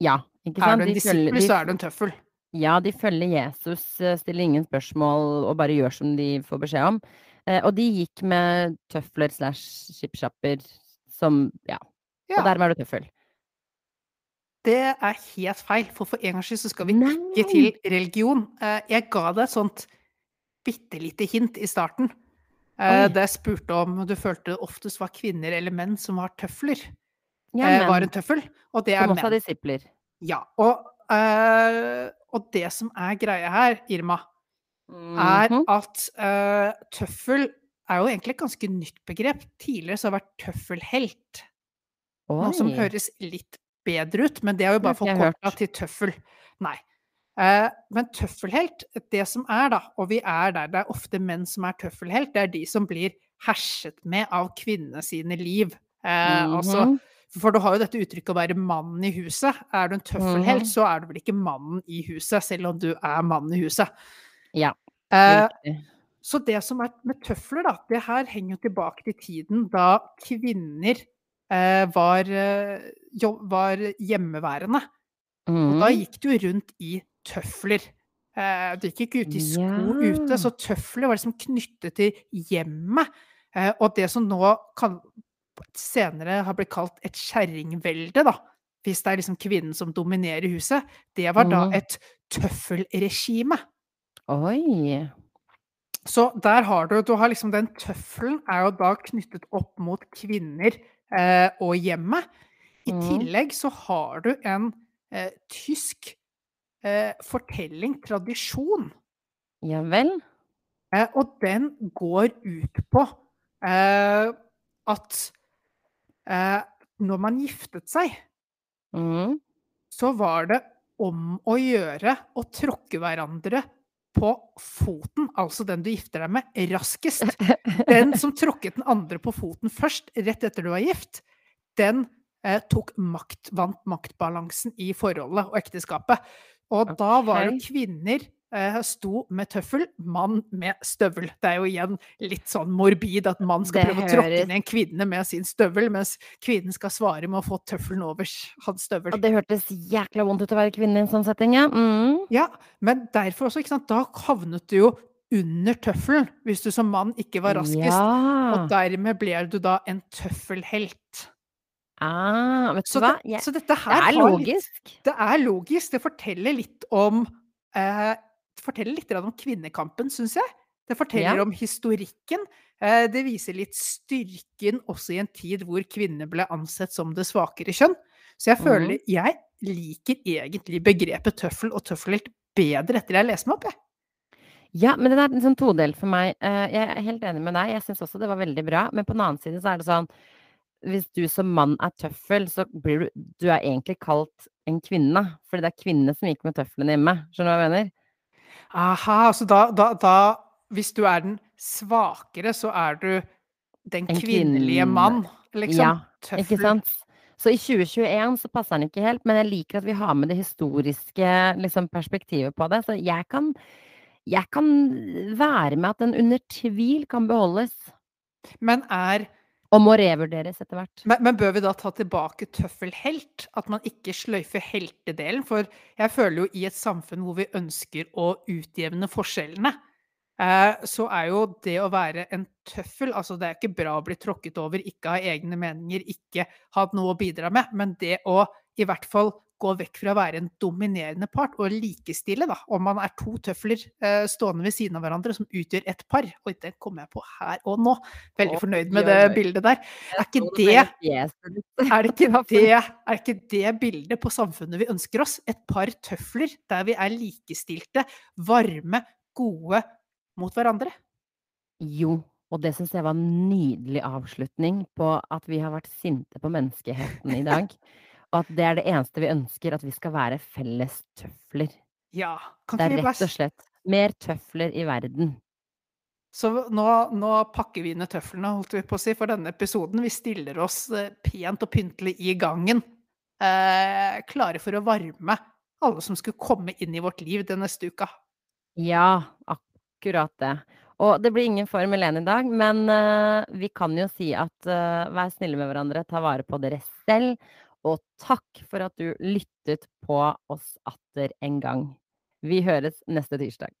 Ja, ikke sant? Er du en disippel, så er du en tøffel. ja, de følger Jesus, eh, stiller ingen spørsmål og bare gjør som de får beskjed om. Eh, og de gikk med tøfler slash skipssjapper som Ja. Og dermed er du tøffel. Det er helt feil, for for en gangs skyld så skal vi ikke til religion. Eh, jeg ga deg et sånt bitte lite hint i starten, eh, Oi. da jeg spurte om du følte det oftest var kvinner eller menn som var tøfler. Ja, Eh, var en tøffel, og det er Som også er menn. disipler. Ja, og, eh, og det som er greia her, Irma, er Mhm. at uh, tøffel er jo egentlig et ganske nytt begrep. Tidligere så har det vært tøffelhelt. Noe som høres litt bedre ut, men det er jo bare fått hørt. til tøffel. Nei. Uh, men tøffelhelt, det som er da, og vi er der, det er ofte menn som er tøffelhelt, det er de som blir herset med av kvinnene sine liv. Eh, altså, Mhm. for du har jo dette uttrykket å være mannen i huset. Er du en tøffelhelt, Mhm. så er du vel ikke mannen i huset, selv om du er mannen i huset. Ja, Eh, så det som er med tøfler, da, det her henger jo tilbake til tiden da kvinner eh, var, eh, var hjemmeværende. Og da Mhm. gikk du rundt i tøfler. Eh, du gikk ikke ute i sko Ja. ute, så tøfler var liksom knyttet til hjemmet. Eh, og det som nå kan senere har blitt kalt et kjerringvelde, da, hvis det er liksom kvinnen som dominerer huset, det var da Mhm. et tøffelregime. Oi. Så der har du Du har liksom den tøffelen er jo da knyttet opp mot kvinner eh, og hjemmet. I mm. tillegg så har du en eh, tysk eh, fortelling, tradisjon, Ja vel? eh, og den går ut på eh, at eh, når man giftet seg, mm. så var det om å gjøre å tråkke hverandre på foten, altså den du gifter deg med, raskest. Den som tråkket den andre på foten først, rett etter du var gift, den eh, tok makt, vant maktbalansen i forholdet og ekteskapet. Og da var det kvinner sto med tøffel, mann med støvel. Det er jo igjen litt sånn morbid at mann skal Det prøve å tråkke ned en kvinne med sin støvel, mens kvinnen skal svare med å få tøffelen over hans støvel. Og det hørtes jækla vondt ut å være kvinne i en sånn setting, ja. Mm. Ja, men derfor også, ikke sant, da havnet du jo under tøffelen, hvis du som mann ikke var raskest. Og dermed ble du da en tøffelhelt. Ah, vet Så, du hva? det, så dette det er logisk. litt. Det er logisk. Det forteller litt om eh, forteller litt om kvinnekampen, syns jeg. Det forteller Ja. om historikken. Eh, det viser litt styrken også i en tid hvor kvinner ble ansett som det svakere kjønn. Så jeg føler føler Jeg liker egentlig begrepet tøffel og tøffelhelt bedre etter jeg leser meg opp, jeg. Ja, men den er liksom todelt for meg. Eh, jeg er helt enig med deg. Jeg syns også det var veldig bra. Men på den annen side så er det sånn Hvis du som mann er tøffel, så blir du Du er egentlig kalt en kvinne. Fordi det er kvinnene som gikk med tøflene hjemme. Skjønner du hva jeg mener? Aha, så da, da, da Hvis du er den svakere, så er du den En kvinnelige kvinne. mann, liksom. Ja, Ikke sant? Så i 2021 så passer den ikke helt, men jeg liker at vi har med det historiske liksom, perspektivet på det. Så jeg kan, jeg kan være med at den under tvil kan beholdes. Men er Og må revurderes etter hvert. Men, men bør vi da ta tilbake tøffelhelt? At man ikke sløyfer heltedelen? For jeg føler jo i et samfunn hvor vi ønsker å utjevne forskjellene, eh, så er jo det å være en tøffel Altså, det er ikke bra å bli tråkket over, ikke ha egne meninger, ikke ha noe å bidra med, men det å i hvert fall gå vekk fra å være en dominerende part og likestille, da, om man er to tøfler eh, stående ved siden av hverandre som utgjør et par. Oi, det kommer jeg på her og nå. Veldig fornøyd med det bildet der. Er ikke det er ikke det, er ikke det bildet på samfunnet vi ønsker oss? Et par tøfler der vi er likestilte, varme, gode mot hverandre? Jo, og det syns jeg var en nydelig avslutning på at vi har vært sinte på menneskeheten i dag. Og at det er det eneste vi ønsker, at vi skal være felles tøfler. Ja. Kan Det er rett og slett mer tøfler i verden. Så nå, nå pakker vi ned tøflene, holdt vi på å si, for denne episoden. Vi stiller oss eh, pent og pyntelig i gangen, eh, klare for å varme alle som skulle komme inn i vårt liv den neste uka. Ja, akkurat det. Og det blir ingen Formel 1 i dag, men eh, vi kan jo si at eh, vær snille med hverandre, ta vare på dere selv. Og takk for at du lyttet på oss atter en gang. Vi høres neste tirsdag.